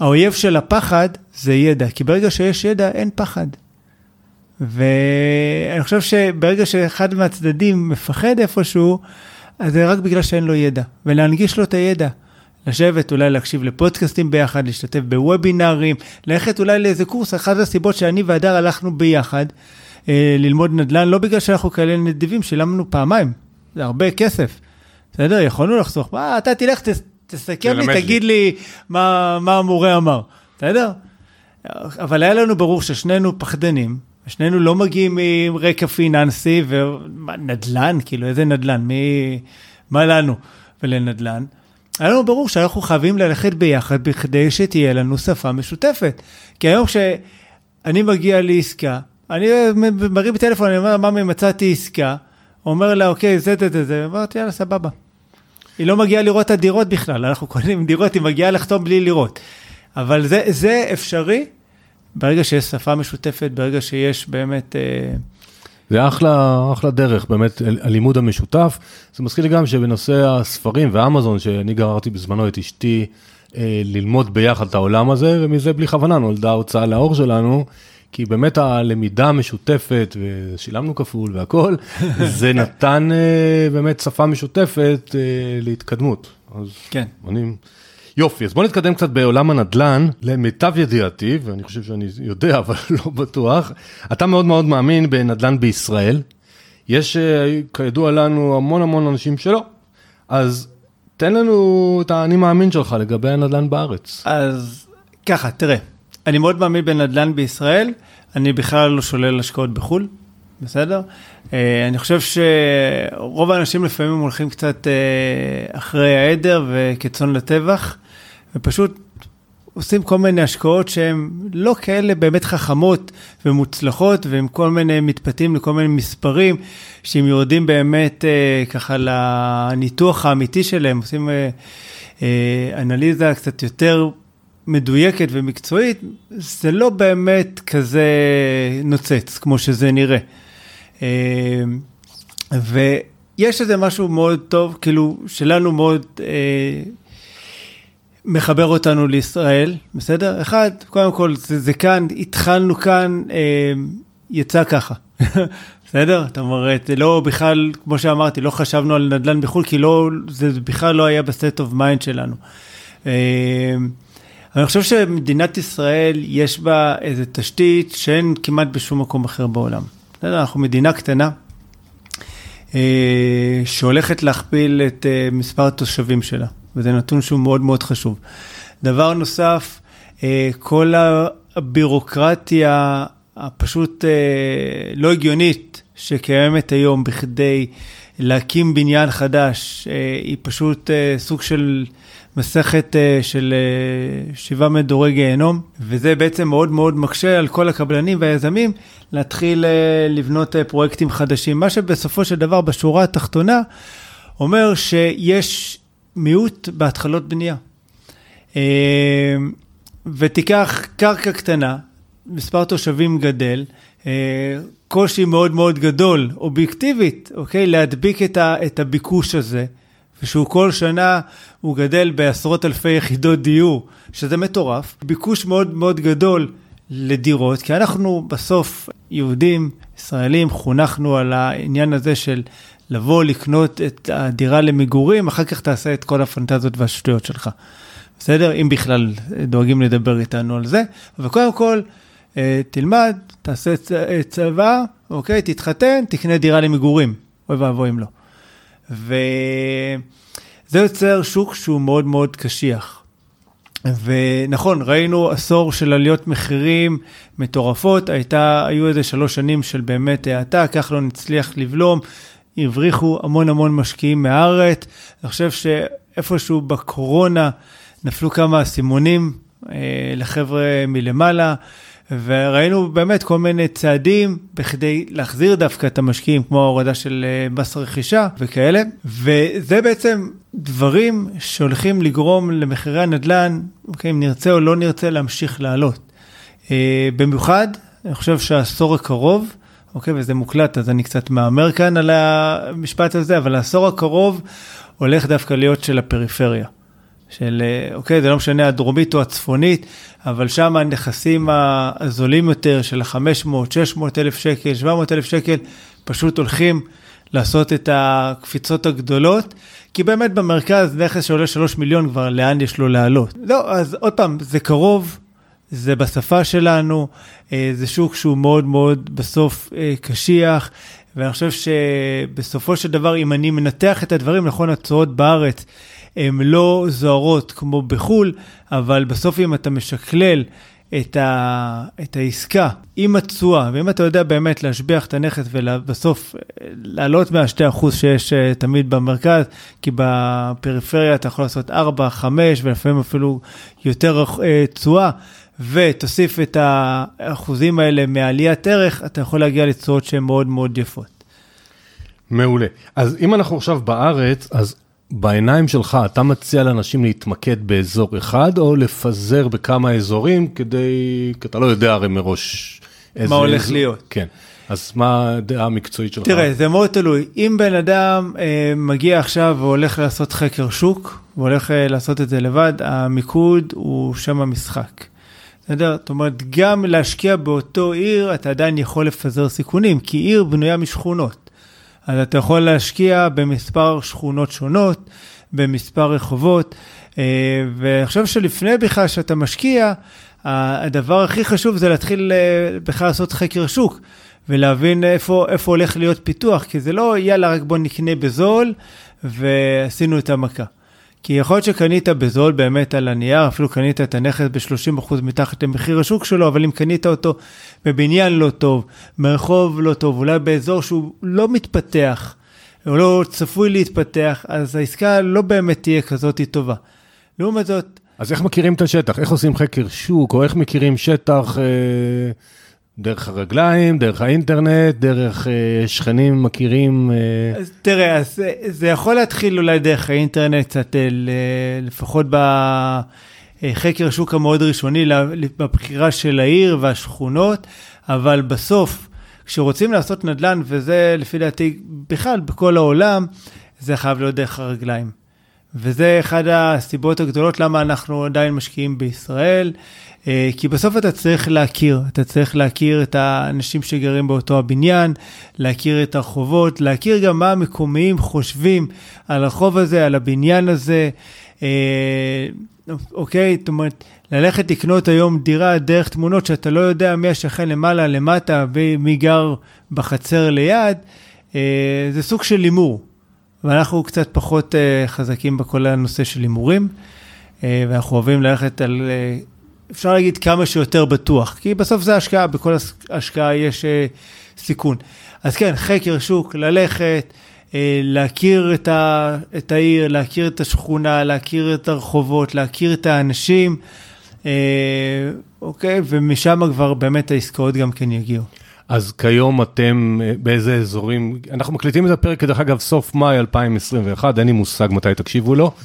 האויב של הפחד זה ידע, כי ברגע שיש ידע אין פחד. ואני חושב שברגע שאחד מהצדדים מפחד איפשהו, אז זה רק בגלל שאין לו ידע, ולהנגיש לו את הידע. לשבת, אולי להקשיב לפודקאסטים ביחד, להשתתף בוובינארים, ללכת אולי לאיזה קורס. אחת הסיבות שאני והדר הלכנו ביחד אה, ללמוד נדל"ן, לא בגלל שאנחנו כאלה נדיבים, שילמנו פעמיים, זה הרבה כסף. בסדר, יכולנו לחסוך, מה, אתה תלך, תס, תסכם לי. תגיד לי מה, מה המורה אמר, בסדר? אבל היה לנו ברור ששנינו פחדנים, שנינו לא מגיעים מרקע פיננסי ונדל"ן, כאילו איזה נדל"ן, מי, מה לנו ולנדל"ן. היה לנו ברור שאנחנו חייבים ללכת ביחד בכדי שתהיה לנו שפה משותפת. כי היום כשאני מגיע לעסקה, אני מרים טלפון, אני אומר, ממי, מצאתי עסקה, הוא אומר לה, אוקיי, זה, זה, זה, זה, אמרתי, יאללה, סבבה. היא לא מגיעה לראות את הדירות בכלל, אנחנו קונים דירות, היא מגיעה לחתום בלי לראות. אבל זה, זה אפשרי ברגע שיש שפה משותפת, ברגע שיש באמת... אה, זה אחלה, אחלה דרך, באמת, הלימוד המשותף. זה מזכיר לי גם שבנושא הספרים ואמזון, שאני גררתי בזמנו את אשתי אה, ללמוד ביחד את העולם הזה, ומזה בלי כוונה נולדה ההוצאה לאור שלנו, כי באמת הלמידה המשותפת, ושילמנו כפול והכל, זה נתן אה, באמת שפה משותפת להתקדמות. אז כן. אני... יופי, אז בוא נתקדם קצת בעולם הנדל"ן. למיטב ידיעתי, ואני חושב שאני יודע, אבל לא בטוח, אתה מאוד מאוד מאמין בנדל"ן בישראל. יש, אה, כידוע לנו, המון המון אנשים שלא. אז תן לנו את האני מאמין שלך לגבי הנדל"ן בארץ. אז ככה, תראה, אני מאוד מאמין בנדל"ן בישראל, אני בכלל לא שולל השקעות בחו"ל, בסדר? אה, אני חושב שרוב האנשים לפעמים הולכים קצת אה, אחרי העדר וכצאן לטבח, ופשוט עושים כל מיני השקעות שהן לא כאלה באמת חכמות ומוצלחות, ועם כל מיני מתפתים לכל מיני מספרים, שהם יורדים באמת אה, ככה לניתוח האמיתי שלהם, עושים אה, אה, אנליזה קצת יותר מדויקת ומקצועית, זה לא באמת כזה נוצץ כמו שזה נראה. אה, ויש איזה משהו מאוד טוב, כאילו, שלנו מאוד אה, מחבר אותנו לישראל, בסדר? אחד, קודם כל, זה, זה כאן, התחלנו כאן, אה, יצא ככה, בסדר? זאת אומרת, לא בכלל, כמו שאמרתי, לא חשבנו על נדל"ן בחו"ל, כי לא, זה בכלל לא היה ב set of mind שלנו. אה, אני חושב שמדינת ישראל, יש בה איזו תשתית שאין כמעט בשום מקום אחר בעולם. בסדר? אנחנו מדינה קטנה, אה, שהולכת להכפיל את אה, מספר התושבים שלה, וזה נתון שהוא מאוד מאוד חשוב. דבר נוסף, אה, כל הבירוקרטיה הפשוט לא הגיונית שקיימת היום בכדי להקים בניין חדש, היא פשוט סוג של מסכת של שבעה מדורי גיהנום, וזה בעצם מאוד מאוד מקשה על כל הקבלנים והיזמים להתחיל לבנות פרויקטים חדשים. מה שבסופו של דבר, בשורה התחתונה, אומר שיש מיעוט בהתחלות בנייה. אה, ותיקח קרקע קטנה, מספר תושבים גדל, אה, קושי מאוד מאוד גדול, אובייקטיבית, אוקיי? להדביק את, את הביקוש הזה, ושהוא כל שנה, הוא גדל בעשרות אלפי יחידות דיור, שזה מטורף. ביקוש מאוד מאוד גדול לדירות, כי אנחנו בסוף, יהודים, ישראלים, חונכנו על העניין הזה של לבוא לקנות את הדירה למגורים, אחר כך תעשה את כל הפנטזיות והשטויות שלך. בסדר? אם בכלל דואגים לדבר איתנו על זה. אבל קודם כל, אה, תלמד, תעשה צבא, אוקיי? תתחתן, תקנה דירה למגורים. אוי ואבוי אם לא. וזה יוצר שוק שהוא מאוד מאוד קשיח. ונכון, ראינו עשור של עליות מחירים מטורפות, הייתה, היו איזה שלוש שנים של באמת האטה, כחלון הצליח לבלום, הבריחו המון המון משקיעים מהארץ. אני חושב שאיפשהו בקורונה נפלו כמה אסימונים אה, לחבר'ה מלמעלה, וראינו באמת כל מיני צעדים בכדי להחזיר דווקא את המשקיעים, כמו ההורדה של אה, מס רכישה וכאלה, וזה בעצם דברים שהולכים לגרום למחירי הנדל"ן, אוקיי, אם נרצה או לא נרצה, להמשיך לעלות. אה, במיוחד, אני חושב שהעשור הקרוב, אוקיי, וזה מוקלט, אז אני קצת מהמר כאן על המשפט הזה, אבל העשור הקרוב הולך דווקא להיות של הפריפריה. של, אה, אוקיי, זה לא משנה הדרומית או הצפונית, אבל שם הנכסים הזולים יותר של ה-500, 600 אלף שקל, 700 אלף שקל, פשוט הולכים לעשות את הקפיצות הגדולות, כי באמת במרכז נכס שעולה 3 מיליון כבר, לאן יש לו לעלות? לא, אז עוד פעם, זה קרוב, זה בשפה שלנו, אה, זה שוק שהוא מאוד מאוד בסוף אה, קשיח, ואני חושב שבסופו של דבר, אם אני מנתח את הדברים, נכון, התשואות בארץ הן לא זוהרות כמו בחו"ל, אבל בסוף אם אתה משקלל את, ה, את העסקה עם התשואה, ואם אתה יודע באמת להשביח את הנכס ובסוף אה, לעלות מה-2% שיש תמיד במרכז, כי בפריפריה אתה יכול לעשות 4, 5 ולפעמים אפילו יותר תשואה. ותוסיף את האחוזים האלה מעליית ערך, אתה יכול להגיע לתשואות שהן מאוד מאוד יפות. מעולה. אז אם אנחנו עכשיו בארץ, אז בעיניים שלך, אתה מציע לאנשים להתמקד באזור אחד, או לפזר בכמה אזורים כדי, כי אתה לא יודע הרי מראש איזה... מה הולך אזור... להיות. כן. אז מה הדעה המקצועית שלך? תראה, זה מאוד תלוי. אם בן אדם אה, מגיע עכשיו והולך לעשות חקר שוק, והולך אה, לעשות את זה לבד, המיקוד הוא שם המשחק. בסדר? זאת אומרת, גם להשקיע באותו עיר, אתה עדיין יכול לפזר סיכונים, כי עיר בנויה משכונות. אז אתה יכול להשקיע במספר שכונות שונות, במספר רחובות, אה, ואני חושב שלפני בכלל שאתה משקיע, הדבר הכי חשוב זה להתחיל אה, בכלל לעשות חקר שוק. ולהבין איפה, איפה הולך להיות פיתוח, כי זה לא יאללה רק בוא נקנה בזול ועשינו את המכה. כי יכול להיות שקנית בזול באמת על הנייר, אפילו קנית את הנכס ב-30% מתחת למחיר השוק שלו, אבל אם קנית אותו בבניין לא טוב, מרחוב לא טוב, אולי באזור שהוא לא מתפתח, או לא צפוי להתפתח, אז העסקה לא באמת תהיה כזאת טובה. לעומת זאת... אז איך מכירים את השטח? איך עושים חקר שוק, או איך מכירים שטח... אה... דרך הרגליים, דרך האינטרנט, דרך אה, שכנים מכירים. אה... אז תראה, אז זה, יכול להתחיל אולי דרך האינטרנט, קצת אה, לפחות בחקר השוק המאוד ראשוני, בבחירה של העיר והשכונות, אבל בסוף, כשרוצים לעשות נדל"ן, וזה לפי דעתי בכלל בכל העולם, זה חייב להיות דרך הרגליים. וזה אחת הסיבות הגדולות למה אנחנו עדיין משקיעים בישראל. אה, כי בסוף אתה צריך להכיר, אתה צריך להכיר את האנשים שגרים באותו הבניין, להכיר את הרחובות, להכיר גם מה המקומיים חושבים על הרחוב הזה, על הבניין הזה. אה, אוקיי, זאת אומרת, ללכת לקנות היום דירה דרך תמונות שאתה לא יודע מי השכן למעלה, למטה, ומי גר בחצר ליד, אה, זה סוג של הימור. ואנחנו קצת פחות חזקים בכל הנושא של הימורים, ואנחנו אוהבים ללכת על אפשר להגיד כמה שיותר בטוח, כי בסוף זה השקעה, בכל השקעה יש אה, סיכון. אז כן, חקר שוק, ללכת, אה, להכיר את, ה, את העיר, להכיר את השכונה, להכיר את הרחובות, להכיר את האנשים, אה, אוקיי? ומשם כבר באמת העסקאות גם כן יגיעו. אז כיום אתם באיזה אזורים, אנחנו מקליטים את הפרק, דרך אגב, סוף מאי 2021, אין לי מושג מתי תקשיבו לו.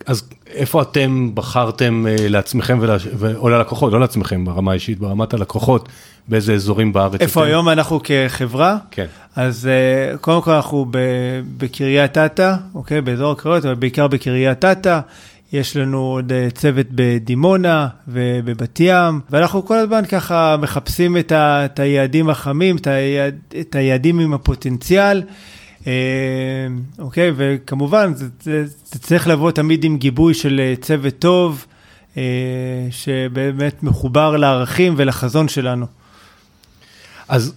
אה, אז איפה אתם בחרתם אה, לעצמכם ולה, או ללקוחות, לא לעצמכם ברמה האישית, ברמת הלקוחות, באיזה אזורים בארץ? איפה אתם? היום אנחנו כחברה? כן. אז קודם כל אנחנו בקריית אתא, אוקיי, באזור הקריות, אבל בעיקר בקריית אתא. יש לנו עוד אה, צוות בדימונה ובבת ים, ואנחנו כל הזמן ככה מחפשים את, ה, את היעדים החמים, את, היעד, את היעדים עם הפוטנציאל. אה, אוקיי, וכמובן, זה, זה, זה צריך לבוא תמיד עם גיבוי של אה, צוות טוב, שבאמת מחובר לערכים ולחזון שלנו. אז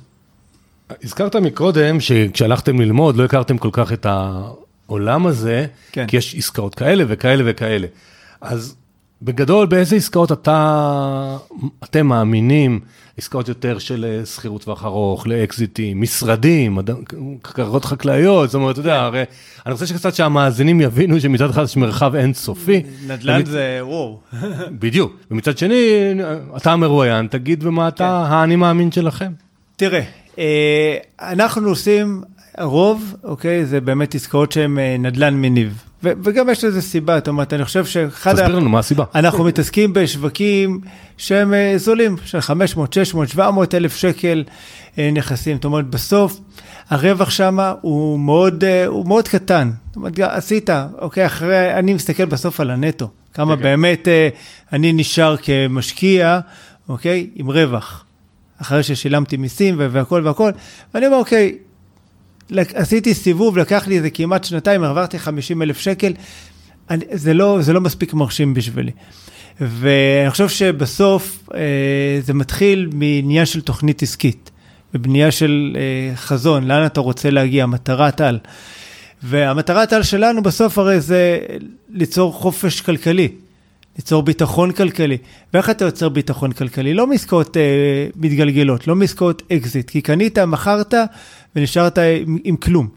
הזכרת מקודם שכשהלכתם ללמוד לא הכרתם כל כך את. העולם הזה, כן. כי יש עסקאות כאלה וכאלה וכאלה. אז בגדול, באיזה עסקאות אתה, אתם מאמינים, עסקאות יותר של אה, שכירות טווח ארוך, לאקזיטים, משרדים, קרקעות חקלאיות, זאת אומרת, אתה יודע, הרי אני רוצה שקצת שהמאזינים יבינו שמצד אחד יש מרחב אינסופי. נדל"ן. זה וואו. בדיוק, ומצד שני, אתה מרואיין, תגיד ומה אתה כן. האני מאמין שלכם. תראה, אה, אנחנו עושים הרוב, אוקיי, זה באמת עסקאות שהן אה, נדל"ן מניב. ו- וגם יש לזה סיבה, זאת אומרת, אני חושב שאחד... תסביר לנו מה הסיבה. אנחנו מתעסקים בשווקים שהם אה, זולים, של 500, 600, 700 אלף שקל אה, נכסים. זאת אומרת, בסוף הרווח שם הוא מאוד, הוא מאוד קטן. זאת אומרת, עשית, אוקיי, אחרי, אני מסתכל בסוף על הנטו. כמה okay. כן. באמת אני נשאר כמשקיע, אוקיי, עם רווח. אחרי ששילמתי מיסים והכל והכל, ואני אומר, אוקיי, עשיתי סיבוב, לקח לי איזה כמעט שנתיים, עברתי 50 אלף שקל, אני, זה, לא, זה לא מספיק מרשים בשבילי. ואני חושב שבסוף אה, זה מתחיל מעניין של תוכנית עסקית, ובנייה של אה, חזון, לאן אתה רוצה להגיע, מטרת על. והמטרת על שלנו בסוף הרי זה ליצור חופש כלכלי, ליצור ביטחון כלכלי. ואיך אתה יוצר ביטחון כלכלי? לא מעסקאות אה, מתגלגלות, לא מעסקאות אקזיט, כי קנית, מכרת, ונשארת עם, עם כלום.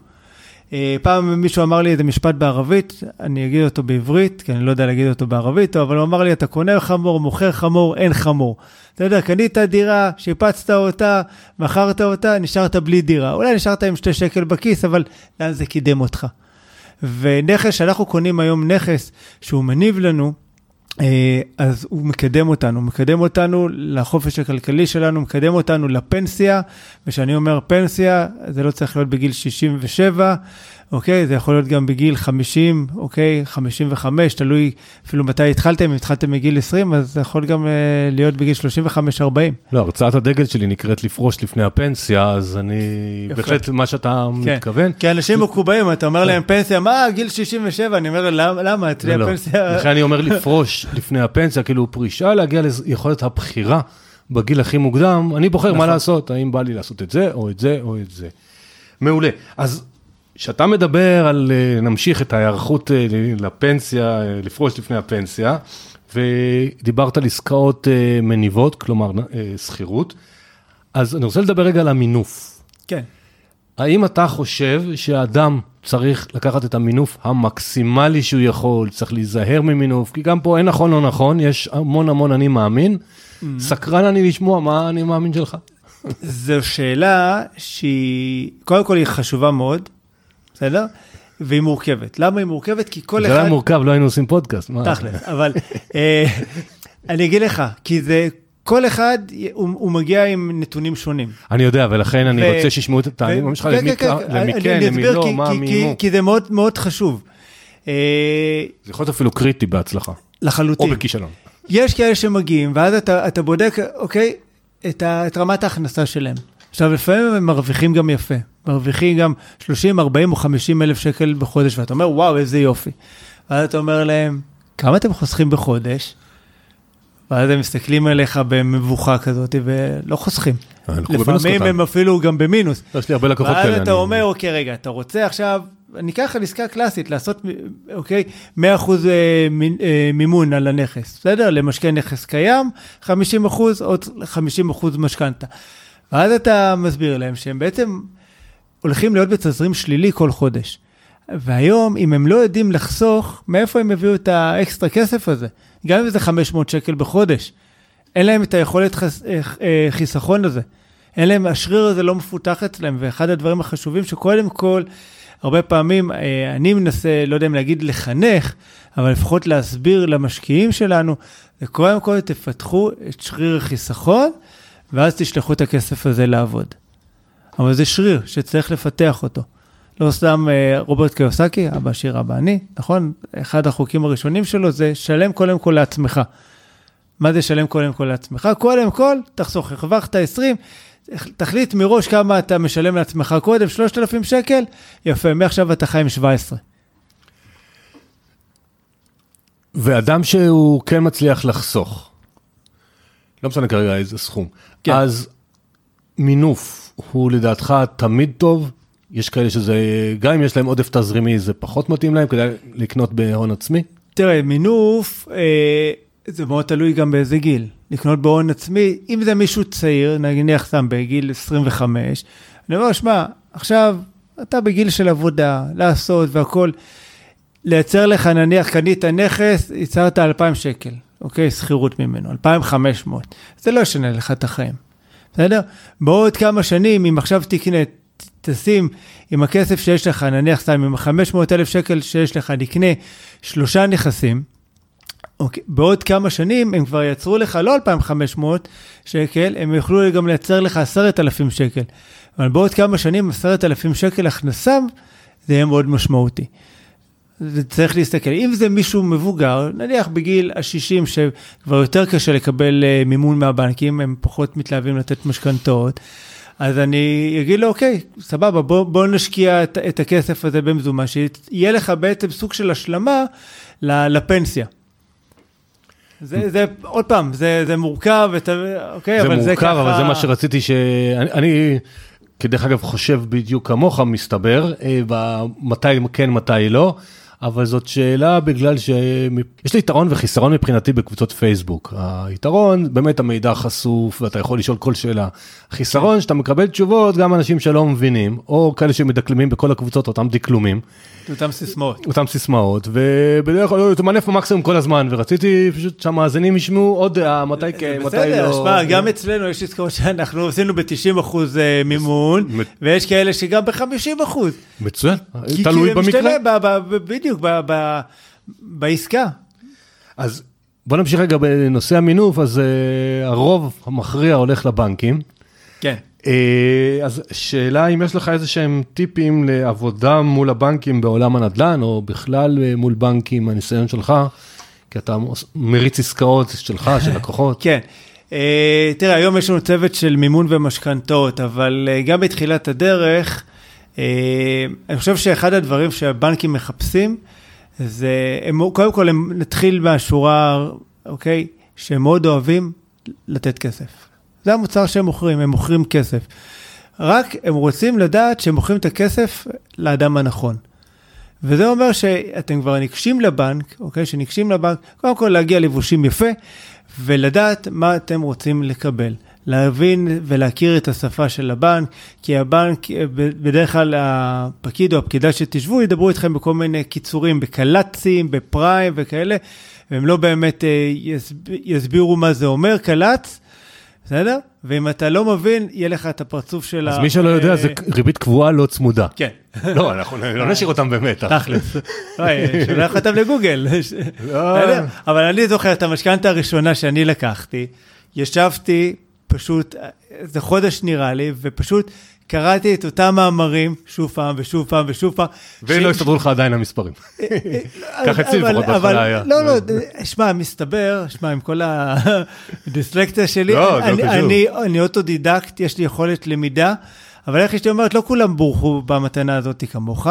אה, פעם מישהו אמר לי איזה משפט בערבית, אני אגיד אותו בעברית, כי אני לא יודע להגיד אותו בערבית, אבל הוא אמר לי, אתה קונה חמור, מוכר חמור, אין חמור. אתה יודע, קנית דירה, שיפצת אותה, מכרת אותה, נשארת בלי דירה. אולי נשארת עם שתי שקל בכיס, אבל לאן זה קידם אותך? ונכס שאנחנו קונים היום, נכס שהוא מניב לנו, אז הוא מקדם אותנו, מקדם אותנו לחופש הכלכלי שלנו, מקדם אותנו לפנסיה, וכשאני אומר פנסיה, זה לא צריך להיות בגיל 67, אוקיי? זה יכול להיות גם בגיל 50, אוקיי? 55, תלוי אפילו מתי התחלתם, אם התחלתם מגיל 20, אז זה יכול גם uh, להיות בגיל 35-40. לא, הרצאת הדגל שלי נקראת לפרוש לפני הפנסיה, אז אני, יפה. בהחלט מה שאתה כן. מתכוון. כי אנשים מקובעים, אתה אומר להם פנסיה, מה, גיל 67? אני אומר, למה? למה? אצלי לא, לא. הפנסיה... לכן אני אומר לפרוש לפני הפנסיה, כאילו פרישה, להגיע ליכולת הבחירה בגיל הכי מוקדם, אני בוחר נכון. מה לעשות, האם בא לי לעשות את זה, או את זה, או את זה. מעולה. אז כשאתה מדבר על, אה, נמשיך את ההיערכות אה, לפנסיה, אה, לפרוש לפני הפנסיה, ודיברת על עסקאות מניבות, כלומר שכירות, אז אני רוצה לדבר רגע על המינוף. כן. האם אתה חושב שהאדם צריך לקחת את המינוף המקסימלי שהוא יכול, צריך להיזהר ממינוף, כי גם פה אין נכון לא נכון, יש המון המון אני מאמין. Mm-hmm. סקרן אני לשמוע מה אני מאמין שלך. זו שאלה שהיא, קודם כל היא חשובה מאוד, בסדר? והיא מורכבת. למה היא מורכבת? כי כל אחד... זה היה מורכב, לא היינו עושים פודקאסט. תכל'ס, אבל אה, אני אגיד לך, כי זה... כל אחד, הוא, הוא מגיע עם נתונים שונים. אני יודע, ולכן. אני רוצה שישמעו את הטעמים שלך, למי כן, למי לא, מה, מי כי, כי זה מאוד מאוד חשוב. אה, זה יכול להיות אפילו קריטי בהצלחה. לחלוטין. או בכישלון. יש כאלה שמגיעים, ואז אתה, אתה בודק, אוקיי, את, ה, את רמת ההכנסה שלהם. עכשיו, לפעמים הם מרוויחים גם יפה. מרוויחים גם 30, 40 או 50 אלף שקל בחודש, ואתה אומר, וואו, איזה יופי. ואז אתה אומר להם, כמה אתם חוסכים בחודש? ואז הם מסתכלים עליך במבוכה כזאת, ולא חוסכים. לפעמים הם אפילו גם במינוס. יש לי הרבה לקוחות כאלה. ואז אתה אומר, אוקיי, רגע, אתה רוצה עכשיו, אני אקח על עסקה קלאסית, לעשות, אוקיי, 100% מימון על הנכס, בסדר? למשקיע נכס קיים, 50% עוד 50% משכנתה. ואז אתה מסביר להם שהם בעצם הולכים להיות בתזרים שלילי כל חודש. והיום, אם הם לא יודעים לחסוך, מאיפה הם יביאו את האקסטרה כסף הזה? גם אם זה 500 שקל בחודש. אין להם את היכולת חס... אה, אה, חיסכון הזה. אין להם, השריר הזה לא מפותח אצלם, ואחד הדברים החשובים שקודם כל, הרבה פעמים אה, אני מנסה, לא יודע אם להגיד לחנך, אבל לפחות להסביר למשקיעים שלנו, זה קודם כל תפתחו את שריר החיסכון, ואז תשלחו את הכסף הזה לעבוד. אבל זה שריר שצריך לפתח אותו. לא סתם רוברט קיוסקי, אבא עשיר אבא אני, נכון? אחד החוקים הראשונים שלו זה שלם קודם כל לעצמך. מה זה שלם קודם כל לעצמך? קודם כל, תחסוך, הרווחת 20, תחליט מראש כמה אתה משלם לעצמך קודם, 3,000 שקל, יפה, מעכשיו אתה חי עם 17. ואדם שהוא כן מצליח לחסוך, לא משנה כרגע איזה סכום, כן. אז מינוף הוא לדעתך תמיד טוב? יש כאלה שזה, גם אם יש להם עודף תזרימי, זה פחות מתאים להם כדי לקנות בהון עצמי? תראה, מינוף, אה, זה מאוד תלוי גם באיזה גיל. לקנות בהון עצמי, אם זה מישהו צעיר, נניח סתם בגיל 25, אני אומר, שמע, עכשיו אתה בגיל של עבודה, לעשות והכול, לייצר לך, נניח, קנית נכס, ייצרת 2,000 שקל, אוקיי? שכירות ממנו, 2,500. זה לא ישנה לך את החיים, בסדר? בעוד כמה שנים, אם עכשיו תקנה, תשים עם הכסף שיש לך, נניח סתם עם 500,000 שקל שיש לך, נקנה שלושה נכסים, אוקיי, בעוד כמה שנים הם כבר יצרו לך לא 2,500 שקל, הם יוכלו גם לייצר לך 10,000 שקל. אבל בעוד כמה שנים 10,000 שקל הכנסה, זה יהיה מאוד משמעותי. זה צריך להסתכל. אם זה מישהו מבוגר, נניח בגיל ה-60, שכבר יותר קשה לקבל uh, מימון מהבנקים, הם פחות מתלהבים לתת משכנתאות, אז אני אגיד לו, אוקיי, סבבה, בוא, בוא נשקיע את, את הכסף הזה במזומן, שיהיה לך בעצם סוג של השלמה לפנסיה. זה, זה, עוד פעם, זה, זה מורכב, ות, אוקיי, זה אבל מורכב, זה ככה... זה מורכב, אבל זה מה שרציתי ש... אני, אני, כדרך אגב, חושב בדיוק כמוך, מסתבר, אה, מתי כן, מתי לא. אבל זאת שאלה בגלל שיש לי יתרון וחיסרון מבחינתי בקבוצות פייסבוק. היתרון, באמת המידע חשוף ואתה יכול לשאול כל שאלה. חיסרון, שאתה מקבל תשובות גם אנשים שלא מבינים, או כאלה שמדקלמים בכל הקבוצות אותם דקלומים. אותם סיסמאות. אותם סיסמאות, ובדרך כלל אתה מנף במקסימום כל הזמן, ורציתי פשוט שהמאזינים ישמעו עוד דעה, מתי כן, מתי לא. בסדר, שמע, גם אצלנו יש עסקאות שאנחנו עשינו ב-90 אחוז אה, מימון, ויש כאלה שגם ב-50 אחוז. מצוין, תלוי במקרה. בדיוק, בעסקה. אז בוא נמשיך רגע בנושא המינוף, אז uh, הרוב המכריע הולך לבנקים. כן. Uh, אז שאלה אם יש לך איזה שהם טיפים לעבודה מול הבנקים בעולם הנדל"ן, או בכלל uh, מול בנקים, הניסיון שלך, כי אתה מריץ עסקאות שלך, של לקוחות. כן. Uh, תראה, היום יש לנו צוות של מימון ומשכנתאות, אבל uh, גם בתחילת הדרך, אני חושב שאחד הדברים שהבנקים מחפשים, זה, הם, קודם כל, הם נתחיל מהשורה, אוקיי, שהם מאוד אוהבים לתת כסף. זה המוצר שהם מוכרים, הם מוכרים כסף. רק הם רוצים לדעת שהם מוכרים את הכסף לאדם הנכון. וזה אומר שאתם כבר ניגשים לבנק, אוקיי? שניגשים לבנק, קודם כל להגיע לבושים יפה, ולדעת מה אתם רוצים לקבל. להבין ולהכיר את השפה של הבנק, כי הבנק, בדרך כלל הפקיד או הפקידה שתשבו, ידברו איתכם בכל מיני קיצורים, בקל"צים, בפריים וכאלה, והם לא באמת אה, יסבירו מה זה אומר, קל"צ, בסדר? ואם אתה לא מבין, יהיה לך את הפרצוף של ה... אז מי שלא יודע, זה ריבית קבועה לא צמודה. כן. לא, אנחנו לא נשאיר אותם באמת. תכלס. שולח אותם לגוגל. לא. אבל אני זוכר את המשכנתה הראשונה שאני לקחתי, ישבתי פשוט, זה חודש נראה לי, ופשוט קראתי את אותם מאמרים שוב פעם ושוב פעם ושוב פעם. ולא הסתדרו לך עדיין המספרים. ככה אצלי לפחות בהתחלה היה. לא, לא, שמע, מסתבר, שמע, עם כל הדיסלקציה שלי, לא, אני אוטודידקט, יש לי יכולת למידה, אבל איך אשתי אומרת, לא כולם בורכו במתנה הזאת כמוך.